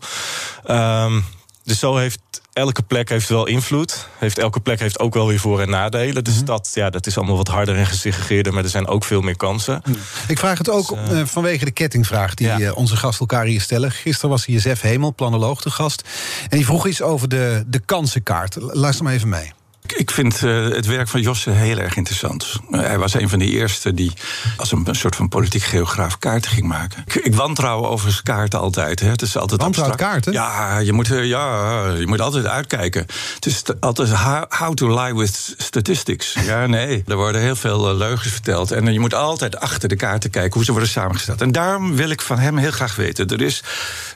S2: Um, dus zo heeft elke plek heeft wel invloed. Heeft, elke plek heeft ook wel weer voor- en nadelen. Dus dat, ja, dat is allemaal wat harder en gesegregeerder, maar er zijn ook veel meer kansen.
S1: Ik vraag het ook dus, uh, vanwege de kettingvraag die ja. onze gast elkaar hier stellen. Gisteren was hier Zef Hemel, planoloog, de gast. En die vroeg iets over de, de kansenkaart. Luister maar even mee.
S4: Ik vind uh, het werk van Josse heel erg interessant. Uh, hij was een van de eerste die als een, een soort van politiek geograaf kaarten ging maken. Ik, ik wantrouw overigens kaarten altijd. Hè. Het is altijd
S1: Wantrouwt kaarten?
S4: Ja je, moet, uh, ja, je moet altijd uitkijken. Het is altijd how, how, to lie with statistics. [LAUGHS] Ja, nee. Er worden heel veel leugens verteld. En je moet altijd achter de kaarten kijken hoe ze worden samengesteld. En daarom wil ik van hem heel graag weten. Er is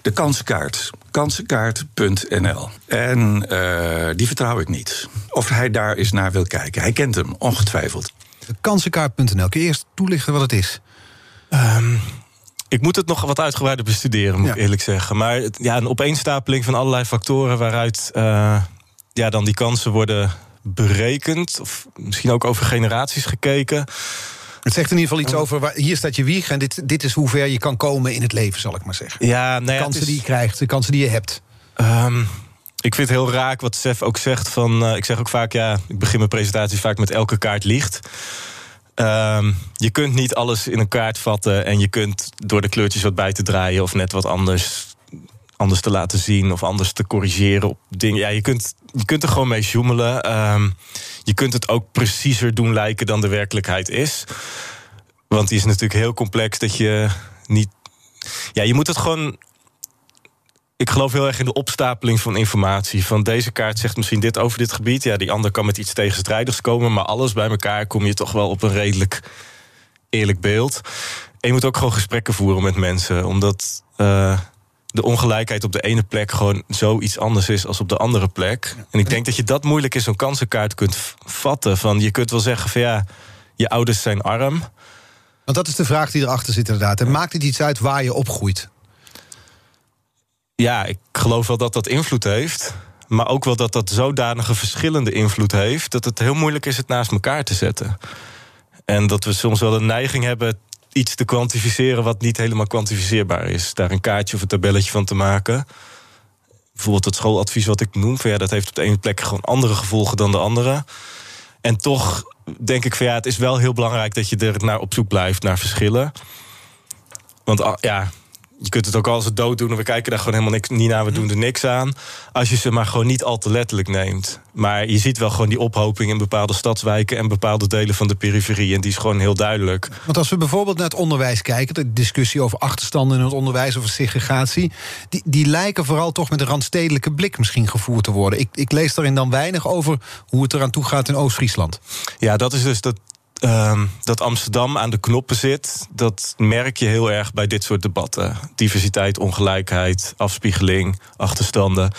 S4: de kansenkaart. Kansenkaart.nl. En die vertrouw ik niet. Of hij daar eens naar wil kijken. Hij kent hem, ongetwijfeld.
S1: Kansenkaart.nl. Kun je eerst toelichten wat het is?
S2: Um, ik moet het nog wat uitgebreider bestuderen, moet ja. ik eerlijk zeggen. Maar ja, een opeenstapeling van allerlei factoren waaruit uh, ja, dan die kansen worden berekend. Of misschien ook over generaties gekeken.
S1: Het zegt in ieder geval iets over. Waar, hier staat je wieg en dit, dit is hoe ver je kan komen in het leven, zal ik maar zeggen.
S2: Ja, nou ja,
S1: de kansen
S2: is,
S1: die je krijgt, de kansen die je hebt.
S2: Um, ik vind het heel raak wat Sef ook zegt. Van, uh, ik zeg ook vaak, ja, ik begin mijn presentatie vaak met elke kaart liegt. Um, je kunt niet alles in een kaart vatten en je kunt door de kleurtjes wat bij te draaien of net wat anders, anders te laten zien of anders te corrigeren op dingen. Ja, je kunt, je kunt er gewoon mee joemelen. Um, je kunt het ook preciezer doen lijken dan de werkelijkheid is. Want die is natuurlijk heel complex dat je niet. Ja, je moet het gewoon ik geloof heel erg in de opstapeling van informatie. Van deze kaart zegt misschien dit over dit gebied. Ja, die ander kan met iets tegenstrijdigs komen. Maar alles bij elkaar kom je toch wel op een redelijk eerlijk beeld. En je moet ook gewoon gesprekken voeren met mensen. Omdat uh, de ongelijkheid op de ene plek gewoon zoiets anders is als op de andere plek. En ik denk dat je dat moeilijk in zo'n kansenkaart kunt vatten. Van je kunt wel zeggen van ja, je ouders zijn arm.
S1: Want dat is de vraag die erachter zit inderdaad. En maakt het iets uit waar je opgroeit?
S2: Ja, ik geloof wel dat dat invloed heeft. Maar ook wel dat dat zodanige verschillende invloed heeft... dat het heel moeilijk is het naast elkaar te zetten. En dat we soms wel een neiging hebben iets te kwantificeren... wat niet helemaal kwantificeerbaar is. Daar een kaartje of een tabelletje van te maken. Bijvoorbeeld het schooladvies wat ik noem... Ja, dat heeft op de ene plek gewoon andere gevolgen dan de andere. En toch denk ik van ja, het is wel heel belangrijk... dat je er naar op zoek blijft, naar verschillen. Want ja, je kunt het ook als het dood doen en we kijken daar gewoon helemaal niks, niet naar, we doen er niks aan. Als je ze maar gewoon niet al te letterlijk neemt. Maar je ziet wel gewoon die ophoping in bepaalde stadswijken en bepaalde delen van de periferie. En die is gewoon heel duidelijk.
S1: Want als we bijvoorbeeld naar het onderwijs kijken, de discussie over achterstanden in het onderwijs, over segregatie, die, die lijken vooral toch met een randstedelijke blik misschien gevoerd te worden. Ik, ik lees daarin dan weinig over hoe het eraan toe gaat in Oost-Friesland.
S2: Ja, dat is dus dat Um, dat Amsterdam aan de knoppen zit, dat merk je heel erg bij dit soort debatten. Diversiteit, ongelijkheid, afspiegeling, achterstanden.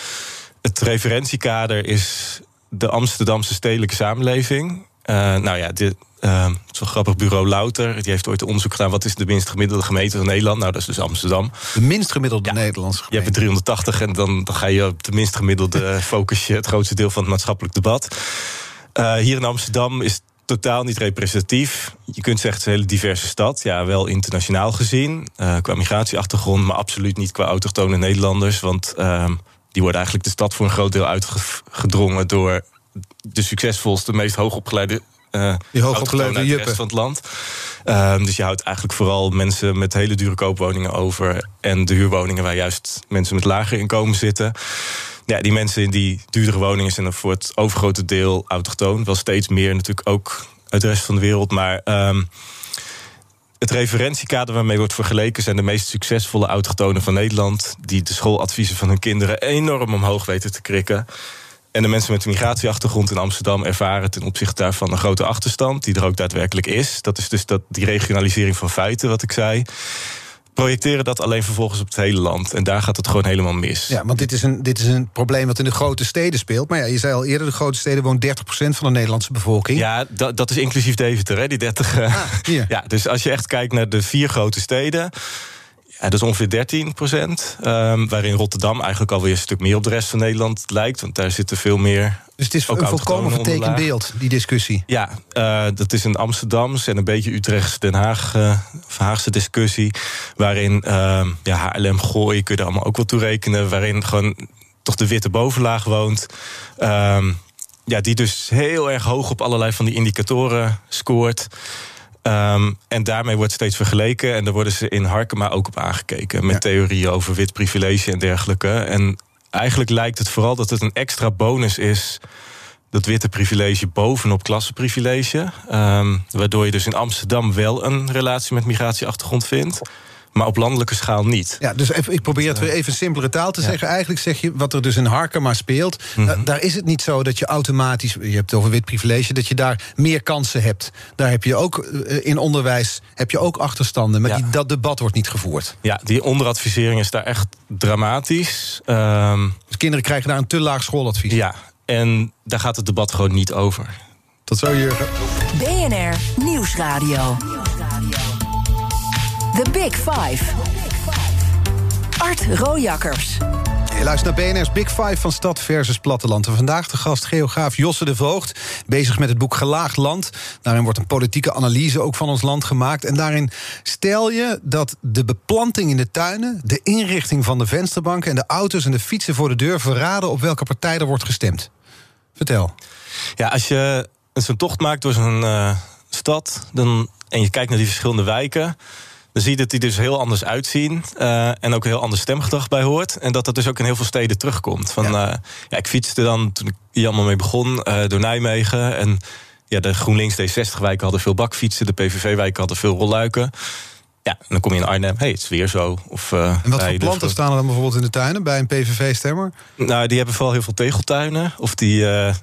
S2: Het referentiekader is de Amsterdamse stedelijke samenleving. Uh, nou ja, dit, uh, zo'n grappig bureau Louter. Die heeft ooit een onderzoek gedaan. Wat is de minst gemiddelde gemeente van Nederland? Nou, dat is dus Amsterdam.
S1: De minst gemiddelde ja. Nederlandse gemeente?
S2: Je hebt er 380 en dan, dan ga je op de minst gemiddelde [LAUGHS] focus je het grootste deel van het maatschappelijk debat. Uh, hier in Amsterdam is totaal niet representatief. Je kunt zeggen het is een hele diverse stad. Ja, wel internationaal gezien. Uh, qua migratieachtergrond, maar absoluut niet qua autochtone Nederlanders. Want uh, die worden eigenlijk de stad voor een groot deel uitgedrongen door de succesvolste, meest hoogopgeleide. Uh,
S1: die hoogopgeleide
S2: van het land. Uh, dus je houdt eigenlijk vooral mensen met hele dure koopwoningen over. En de huurwoningen waar juist mensen met lager inkomen zitten. Ja, die mensen in die duurdere woningen zijn voor het overgrote deel autochtoon. Wel steeds meer natuurlijk ook uit de rest van de wereld. Maar um, het referentiekader waarmee wordt vergeleken zijn de meest succesvolle autochtonen van Nederland. Die de schooladviezen van hun kinderen enorm omhoog weten te krikken. En de mensen met een migratieachtergrond in Amsterdam ervaren ten opzichte daarvan een grote achterstand, die er ook daadwerkelijk is. Dat is dus dat, die regionalisering van feiten, wat ik zei. Projecteren dat alleen vervolgens op het hele land. En daar gaat het gewoon helemaal mis.
S1: Ja, want dit is, een, dit is een probleem wat in de grote steden speelt. Maar ja, je zei al eerder, de grote steden woont 30% van de Nederlandse bevolking.
S2: Ja, dat, dat is inclusief Deventer, hè, die 30.
S1: Ah, hier. [LAUGHS]
S2: Ja, dus als je echt kijkt naar de vier grote steden. Ja, dat is ongeveer 13 procent. Ehm, waarin Rotterdam eigenlijk alweer een stuk meer op de rest van Nederland lijkt. Want daar zitten veel meer.
S1: Dus het is
S2: ook
S1: een volkomen vertekend beeld, die discussie.
S2: Ja, eh, dat is een Amsterdamse en een beetje Utrechtse Den Haag, eh, Haagse discussie. Waarin ehm, ja, HLM Gooi kun je er allemaal ook wel toe rekenen. Waarin gewoon toch de witte bovenlaag woont. Ehm, ja, die dus heel erg hoog op allerlei van die indicatoren scoort. Ehm, en daarmee wordt steeds vergeleken. En daar worden ze in Harkema ook op aangekeken. Met
S1: Ja.
S2: theorieën over wit privilege en dergelijke. En eigenlijk lijkt het vooral dat het een extra bonus is. Dat witte privilege bovenop klassenprivilege. Ehm, waardoor je dus in Amsterdam wel een relatie met migratieachtergrond vindt. Maar op landelijke schaal niet.
S1: Ja, dus even, ik probeer het weer even in simpelere taal te zeggen. Eigenlijk zeg je, wat er dus in Harkema speelt...
S2: Mhm.
S1: da- daar is het niet zo dat je automatisch... je hebt het over wit privilege, dat je daar meer kansen hebt. Daar heb je ook eh, in onderwijs heb je ook achterstanden. Maar
S2: Ja.
S1: die, dat debat wordt niet gevoerd.
S2: Ja, die onderadvisering is daar echt dramatisch. Ehm,
S1: Dus kinderen krijgen daar een te laag schooladvies.
S2: ja, en daar gaat het debat gewoon niet over.
S1: Tot zo, Jurgen.
S3: BNR Nieuwsradio. The Big Five. Art Rojakkers.
S1: Je luistert naar BNR's Big Five van stad versus platteland. En vandaag de gast geograaf Josse de Voogd. Bezig met het boek Gelaagd Land. Daarin wordt een politieke analyse ook van ons land gemaakt. En daarin stel je dat de beplanting in de tuinen... de inrichting van de vensterbanken... en de auto's en de fietsen voor de deur verraden... op welke partij er wordt gestemd. Vertel.
S2: Ja, als je zo'n tocht maakt door zo'n eh, stad dan, en je kijkt naar die verschillende wijken, dan zie je dat die dus heel anders uitzien. eh, en ook heel ander stemgedrag bij hoort. En dat dat dus ook in heel veel steden terugkomt. Van, ja. ja, ik fietste dan toen ik hier allemaal mee begon eh, door Nijmegen. En ja, de GroenLinks D60-wijken hadden veel bakfietsen, de PVV-wijken hadden veel rolluiken. Ja, en dan kom je in Arnhem, hey, het is weer zo. Of, eh,
S1: En wat voor
S2: de
S1: planten staan er dan bijvoorbeeld in de tuinen... bij een PVV-stemmer?
S2: Nou, die hebben vooral heel veel tegeltuinen. Of die. eh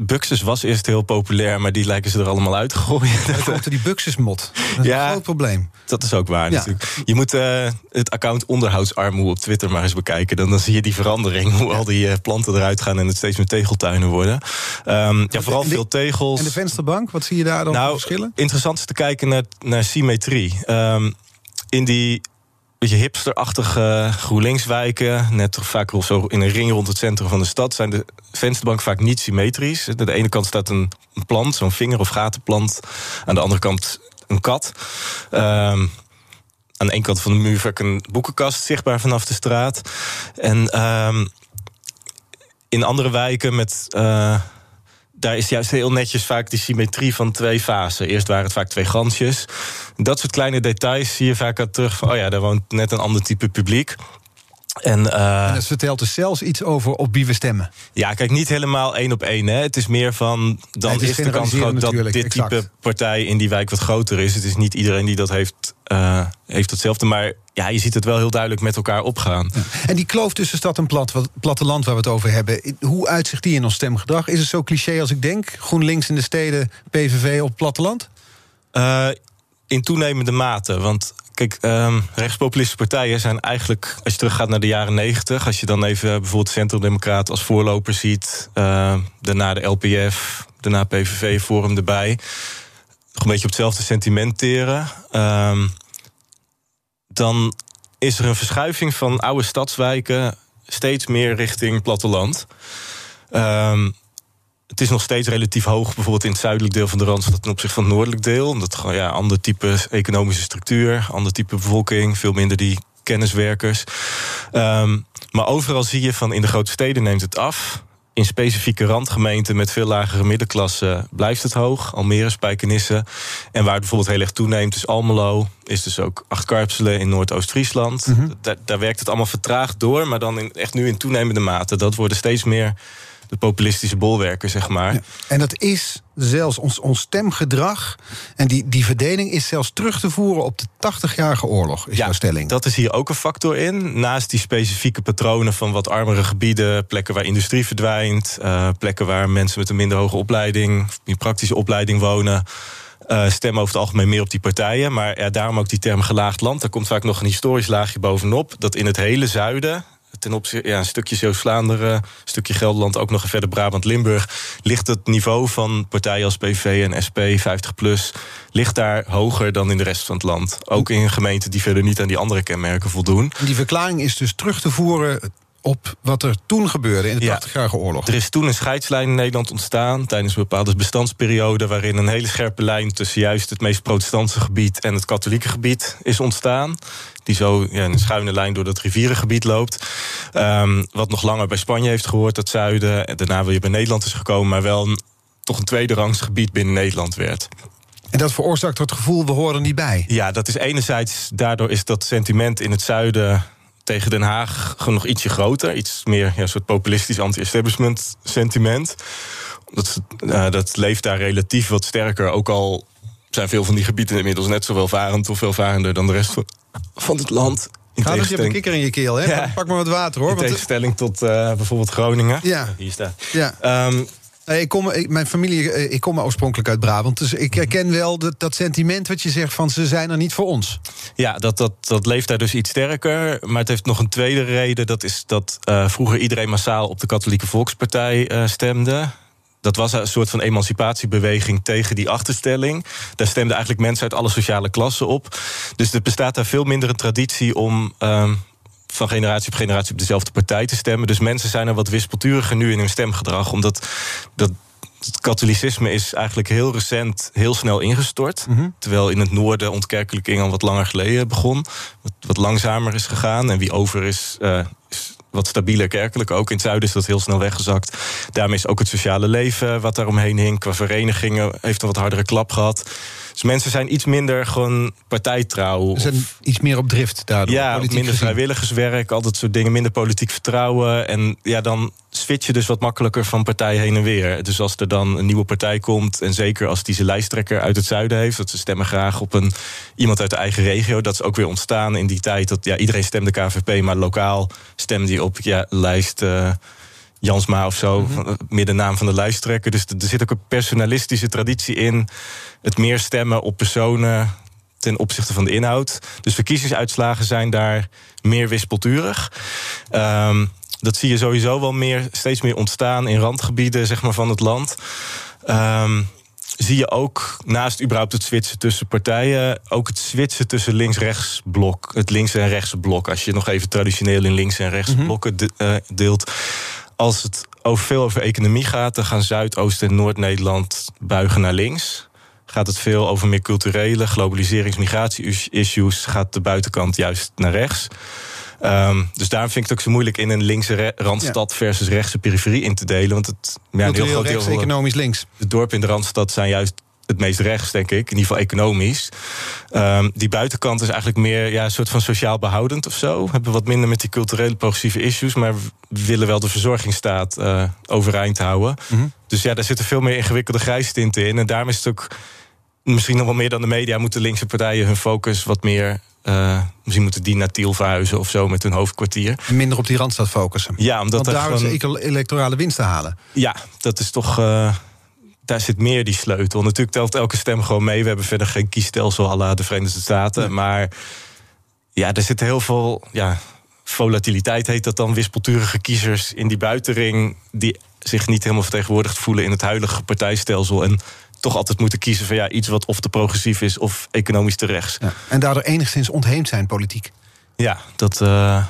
S2: Buxus was eerst heel populair, maar die lijken ze er allemaal uit te gooien.
S1: Dan komt die buxusmot. Dat is
S2: Ja.
S1: een groot probleem.
S2: Dat is ook waar
S1: Ja.
S2: natuurlijk. Je moet eh, het account onderhoudsarmoe op Twitter maar eens bekijken. Dan, dan zie je die verandering. Hoe al die eh, planten eruit gaan en het steeds meer tegeltuinen worden. Ehm, ja, vooral
S1: de-
S2: veel tegels.
S1: En de vensterbank, wat zie je daar dan voor
S2: nou,
S1: verschillen?
S2: interessant is te kijken naar, naar symmetrie. Ehm, in die beetje hipsterachtige GroenLinkswijken, net vaak zo in een ring rond het centrum van de stad, zijn de vensterbanken vaak niet symmetrisch. Aan de ene kant staat een, een plant, zo'n vinger- of gatenplant. Aan de andere kant een kat. Ehm, aan de ene kant van de muur vaak een boekenkast zichtbaar vanaf de straat. En ehm, in andere wijken met. eh, daar is juist heel netjes vaak die symmetrie van twee fasen. Eerst waren het vaak twee gansjes. Dat soort kleine details zie je vaak al terug van... oh ja, daar woont net een ander type publiek. En, eh,
S1: En dat vertelt dus zelfs iets over op wie we stemmen.
S2: ja, kijk, niet helemaal één op één. Hè. Het is meer van, dan
S1: Nee, is
S2: is de kans groot dat dit
S1: exact.
S2: type partij in die wijk wat groter is. Het is niet iedereen die dat heeft, eh, heeft hetzelfde. Maar ja, je ziet het wel heel duidelijk met elkaar opgaan.
S1: En die kloof tussen stad en plat, wat- platteland waar we het over hebben... hoe uitzicht die in ons stemgedrag? Is het zo cliché als ik denk? GroenLinks in de steden, PVV op het platteland?
S2: Eh, in toenemende mate. Want kijk, ehm, rechtspopulistische partijen zijn eigenlijk, als je teruggaat naar de jaren negentig, als je dan even bijvoorbeeld Centrum-Democraten als voorloper ziet, eh, daarna de LPF, daarna PVV, Forum erbij, nog een beetje op hetzelfde sentiment teren. Ehm, dan is er een verschuiving van oude stadswijken steeds meer richting platteland. Ehm, het is nog steeds relatief hoog, bijvoorbeeld in het zuidelijk deel van de Randstad ten opzichte van het noordelijk deel. Omdat gewoon ja, ander type economische structuur, ander type bevolking, veel minder die kenniswerkers. Ehm, maar overal zie je van in de grote steden neemt het af. In specifieke randgemeenten met veel lagere middenklasse blijft het hoog. Almere, Spijkenisse. En waar het bijvoorbeeld heel erg toeneemt is Almelo. Is dus ook Achtkarpselen in Noordoost-Friesland. daar, daar werkt het allemaal vertraagd door. Maar dan in, echt nu in toenemende mate. Dat worden steeds meer de populistische bolwerken, zeg maar.
S1: En dat is zelfs ons, ons stemgedrag. En die, die verdeling is zelfs terug te voeren op de 80-jarige oorlog, is jouw stelling.
S2: Dat is hier ook een factor in. Naast die specifieke patronen van wat armere gebieden, plekken waar industrie verdwijnt, eh, plekken waar mensen met een minder hoge opleiding, meer praktische opleiding wonen. Uh, stemmen over het algemeen meer op die partijen. Maar ja, daarom ook die term gelaagd land. Daar komt vaak nog een historisch laagje bovenop. Dat in het hele zuiden ten opzichte, ja, een stukje Zeeuws-Vlaanderen, een stukje Gelderland, ook nog verder Brabant-Limburg, ligt het niveau van partijen als PV en SP 50 plus ligt daar hoger dan in de rest van het land. Ook in gemeenten die verder niet aan die andere kenmerken voldoen.
S1: Die verklaring is dus terug te voeren op wat er toen gebeurde in de 80-jarige oorlog.
S2: Er is toen een scheidslijn in Nederland ontstaan tijdens een bepaalde bestandsperiode waarin een hele scherpe lijn tussen juist het meest protestantse gebied en het katholieke gebied is ontstaan. Die zo ja, een schuine lijn door dat rivierengebied loopt. Um, wat nog langer bij Spanje heeft gehoord, dat zuiden. En daarna weer bij Nederland is gekomen, maar wel een, toch een tweede rangs gebied binnen Nederland werd.
S1: En dat veroorzaakt het gevoel, we horen niet bij.
S2: Ja, dat is enerzijds, daardoor is dat sentiment in het zuiden tegen Den Haag gewoon nog ietsje groter. Iets meer ja, soort populistisch anti-establishment sentiment. Dat, uh, dat leeft daar relatief wat sterker. Ook al zijn veel van die gebieden inmiddels net zo welvarend of welvarender dan de rest van het land.
S1: In Ga dus je hebt een kikker in je keel, hè? Pak maar wat water, hoor.
S2: In tegenstelling tot uh, bijvoorbeeld Groningen.
S1: Ja.
S2: Hier staat.
S1: Ja. Um, ik kom, mijn familie, eh, ik kom oorspronkelijk uit Brabant. Dus ik herken wel dat, dat sentiment wat je zegt van ze zijn er niet voor ons.
S2: Ja, dat, dat, dat leeft daar dus iets sterker. Maar het heeft nog een tweede reden. Dat is dat uh, vroeger iedereen massaal op de Katholieke Volkspartij stemde. Dat was een soort van emancipatiebeweging tegen die achterstelling. Daar stemden eigenlijk mensen uit alle sociale klassen op. Dus er bestaat daar veel minder een traditie om. Uh, van generatie op generatie op dezelfde partij te stemmen. Dus mensen zijn er wat wispelturiger nu in hun stemgedrag. Omdat dat, het katholicisme is eigenlijk heel recent heel snel ingestort. Mm -hmm. Terwijl in het noorden ontkerkelijking al wat langer geleden begon. Wat, wat langzamer is gegaan. En wie over is, uh, is wat stabieler kerkelijk. Ook in het zuiden is dat heel snel weggezakt. Daarmee is ook het sociale leven wat daaromheen hing. Qua verenigingen heeft een wat hardere klap gehad. Dus mensen zijn iets minder gewoon partijtrouw.
S1: Ze zijn iets meer op drift daardoor.
S2: Ja, minder gezien. vrijwilligerswerk, al dat soort dingen. Minder politiek vertrouwen. En ja, dan switch je dus wat makkelijker van partij heen en weer. Dus als er dan een nieuwe partij komt... en zeker als die zijn lijsttrekker uit het zuiden heeft... dat ze stemmen graag op een, iemand uit de eigen regio. Dat is ook weer ontstaan in die tijd. Dat ja, iedereen stemde KVP, maar lokaal stemde die op ja, lijst... Uh, Jansma of zo, mm -hmm. meer de naam van de lijsttrekker. Dus er zit ook een personalistische traditie in. Het meer stemmen op personen ten opzichte van de inhoud. Dus verkiezingsuitslagen zijn daar meer wispelturig. Um, dat zie je sowieso wel meer, steeds meer ontstaan in randgebieden zeg maar, van het land. Um, zie je ook naast überhaupt het switchen tussen partijen, ook het switchen tussen links-rechts blok, het links- en rechts blok. Als je nog even traditioneel in links- en rechts blokken de, uh, deelt als het over veel over economie gaat, dan gaan Zuidoost- en Noord-Nederland buigen naar links. Gaat het veel over meer culturele, globaliserings- migratie-issues, gaat de buitenkant juist naar rechts. Um, dus daarom vind ik het ook zo moeilijk in een linkse randstad versus rechtse periferie in te delen. Want het
S1: ja, een heel groot deel van economisch links.
S2: De dorpen in de randstad zijn juist het meest rechts, denk ik. In ieder geval economisch. Um, die buitenkant is eigenlijk meer ja, een soort van sociaal behoudend of zo. We hebben wat minder met die culturele progressieve issues, maar we willen wel de verzorgingsstaat uh, overeind houden. Mm -hmm. Dus ja, daar zitten veel meer ingewikkelde grijstinten in. En daarom is het ook misschien nog wel meer dan de media moeten linkse partijen hun focus wat meer. Uh, misschien moeten die naar Tiel verhuizen of zo met hun hoofdkwartier.
S1: Minder op die randstad focussen.
S2: Ja, omdat
S1: Want daar gewoon... is electorale winst te halen.
S2: Ja, dat is toch. Uh, daar zit meer die sleutel. Natuurlijk telt elke stem gewoon mee. We hebben verder geen kiesstelsel à la de Verenigde Staten. Nee. Maar ja, er zit heel veel ja, volatiliteit, heet dat dan. Wispelturige kiezers in die buitenring... die zich niet helemaal vertegenwoordigd voelen in het huidige partijstelsel. En toch altijd moeten kiezen van ja, iets wat of te progressief is... of economisch te rechts. Ja,
S1: en daardoor enigszins ontheemd zijn politiek.
S2: Ja, dat... Uh,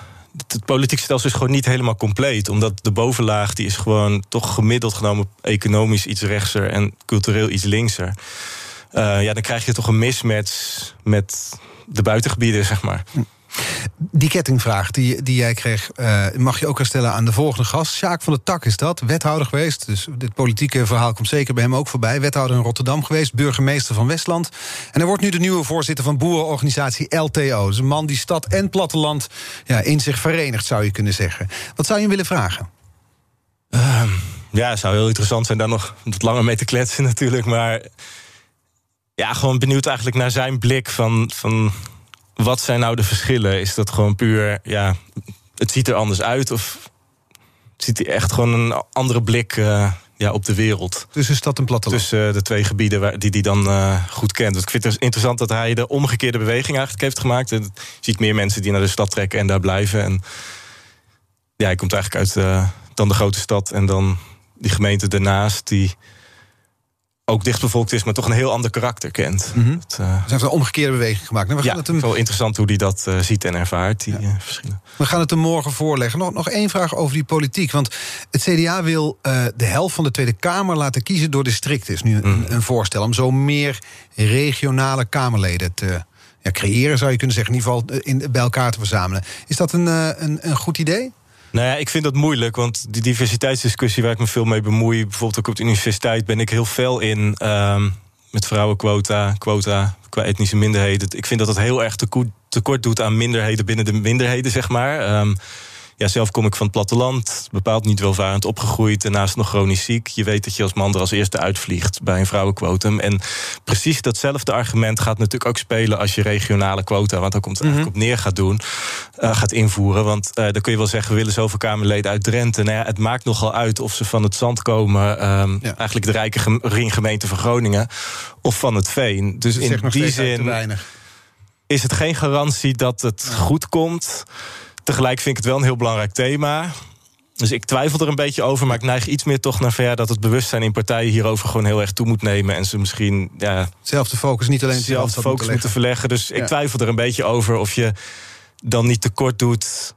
S2: het politieke stelsel is gewoon niet helemaal compleet. Omdat de bovenlaag die is gewoon toch gemiddeld genomen economisch iets rechtser en cultureel iets linkser. Uh, ja, dan krijg je toch een mismatch met de buitengebieden, zeg maar. Hm.
S1: Die kettingvraag die, die jij kreeg, uh, mag je ook herstellen aan de volgende gast. Sjaak van der Tak is dat, wethouder geweest. Dus dit politieke verhaal komt zeker bij hem ook voorbij. Wethouder in Rotterdam geweest, burgemeester van Westland. En hij wordt nu de nieuwe voorzitter van boerenorganisatie LTO. Dus een man die stad en platteland ja, in zich verenigt, zou je kunnen zeggen. Wat zou je hem willen vragen?
S2: Uh, ja, het zou heel interessant zijn daar nog wat langer mee te kletsen [LAUGHS] natuurlijk. Maar ja, gewoon benieuwd eigenlijk naar zijn blik van... van wat zijn nou de verschillen? Is dat gewoon puur, ja, het ziet er anders uit? Of ziet hij echt gewoon een andere blik uh, ja, op de wereld.
S1: Tussen stad en platteland.
S2: Tussen uh, de twee gebieden waar, die hij dan uh, goed kent. Dus ik vind het interessant dat hij de omgekeerde beweging eigenlijk heeft gemaakt. En je ziet meer mensen die naar de stad trekken en daar blijven. En ja, hij komt eigenlijk uit dan de grote stad en dan die gemeente daarnaast... die ook dichtbevolkt is, maar toch een heel ander karakter kent.
S1: Mm -hmm. het, uh... Ze heeft een omgekeerde beweging gemaakt. Nou, we
S2: ja,
S1: gaan het hem...
S2: wel interessant hoe hij dat uh, ziet en ervaart, die ja. uh, verschillen.
S1: We gaan het hem morgen voorleggen. Nog, nog één vraag over die politiek. Want het CDA wil de helft van de Tweede Kamer laten kiezen door district. is nu een,
S2: Mm.
S1: een voorstel om zo meer regionale Kamerleden te ja, creëren, zou je kunnen zeggen. In ieder geval in, bij elkaar te verzamelen. Is dat een, een, een goed idee?
S2: Nou ja, ik vind dat moeilijk, want die diversiteitsdiscussie waar ik me veel mee bemoei, bijvoorbeeld ook op de universiteit, ben ik heel fel in. Um, met vrouwenquota, quota qua etnische minderheden. Ik vind dat dat heel erg tekort doet aan minderheden binnen de minderheden, zeg maar. Um, ja, zelf kom ik van het platteland, bepaald niet welvarend opgegroeid... daarnaast nog chronisch ziek. Je weet dat je als man er als eerste uitvliegt bij een vrouwenquotum. En precies datzelfde argument gaat natuurlijk ook spelen... als je regionale quota, want daar komt het eigenlijk op neer, gaat doen... Uh, gaat invoeren. Want uh, dan kun je wel zeggen, we willen zoveel Kamerleden uit Drenthe. Nou ja, het maakt nogal uit of ze van het zand komen... Um, ja. eigenlijk de rijke ringgemeente van Groningen... of van het Veen. Dus in die zin is het geen garantie dat het goed komt... Tegelijk vind ik het wel een heel belangrijk thema. Dus ik twijfel er een beetje over, maar ik neig iets meer toch naar ver dat het bewustzijn in partijen hierover gewoon heel erg toe moet nemen. En ze misschien. Ja,
S1: zelf de focus niet alleen
S2: zelf de focus moeten, moeten verleggen. Dus ja. ik twijfel er een beetje over of je dan niet tekort doet.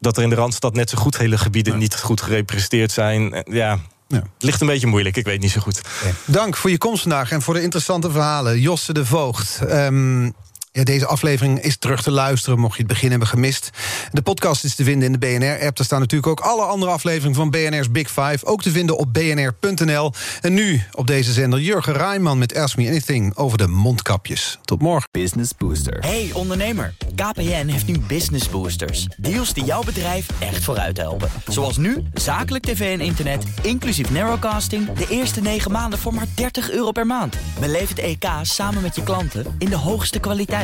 S2: Dat er in de randstad net zo goed hele gebieden ja. niet goed gerepresenteerd zijn. Ja, ja. Het ligt een beetje moeilijk, ik weet niet zo goed.
S1: Dank voor je komst vandaag en voor de interessante verhalen. Josse de Voogd. Um, ja, deze aflevering is terug te luisteren, mocht je het begin hebben gemist. De podcast is te vinden in de BNR-app. Daar staan natuurlijk ook alle andere afleveringen van BNR's Big Five... ook te vinden op bnr.nl. En nu op deze zender Jurgen Rijman met Ask Me Anything... over de mondkapjes. Tot morgen.
S5: Business Booster. Hey ondernemer, KPN heeft nu Business Boosters. Deals die jouw bedrijf echt vooruit helpen. Zoals nu, zakelijk tv en internet, inclusief narrowcasting... de eerste 9 maanden voor maar 30 euro per maand. Beleef het EK samen met je klanten in de hoogste kwaliteit.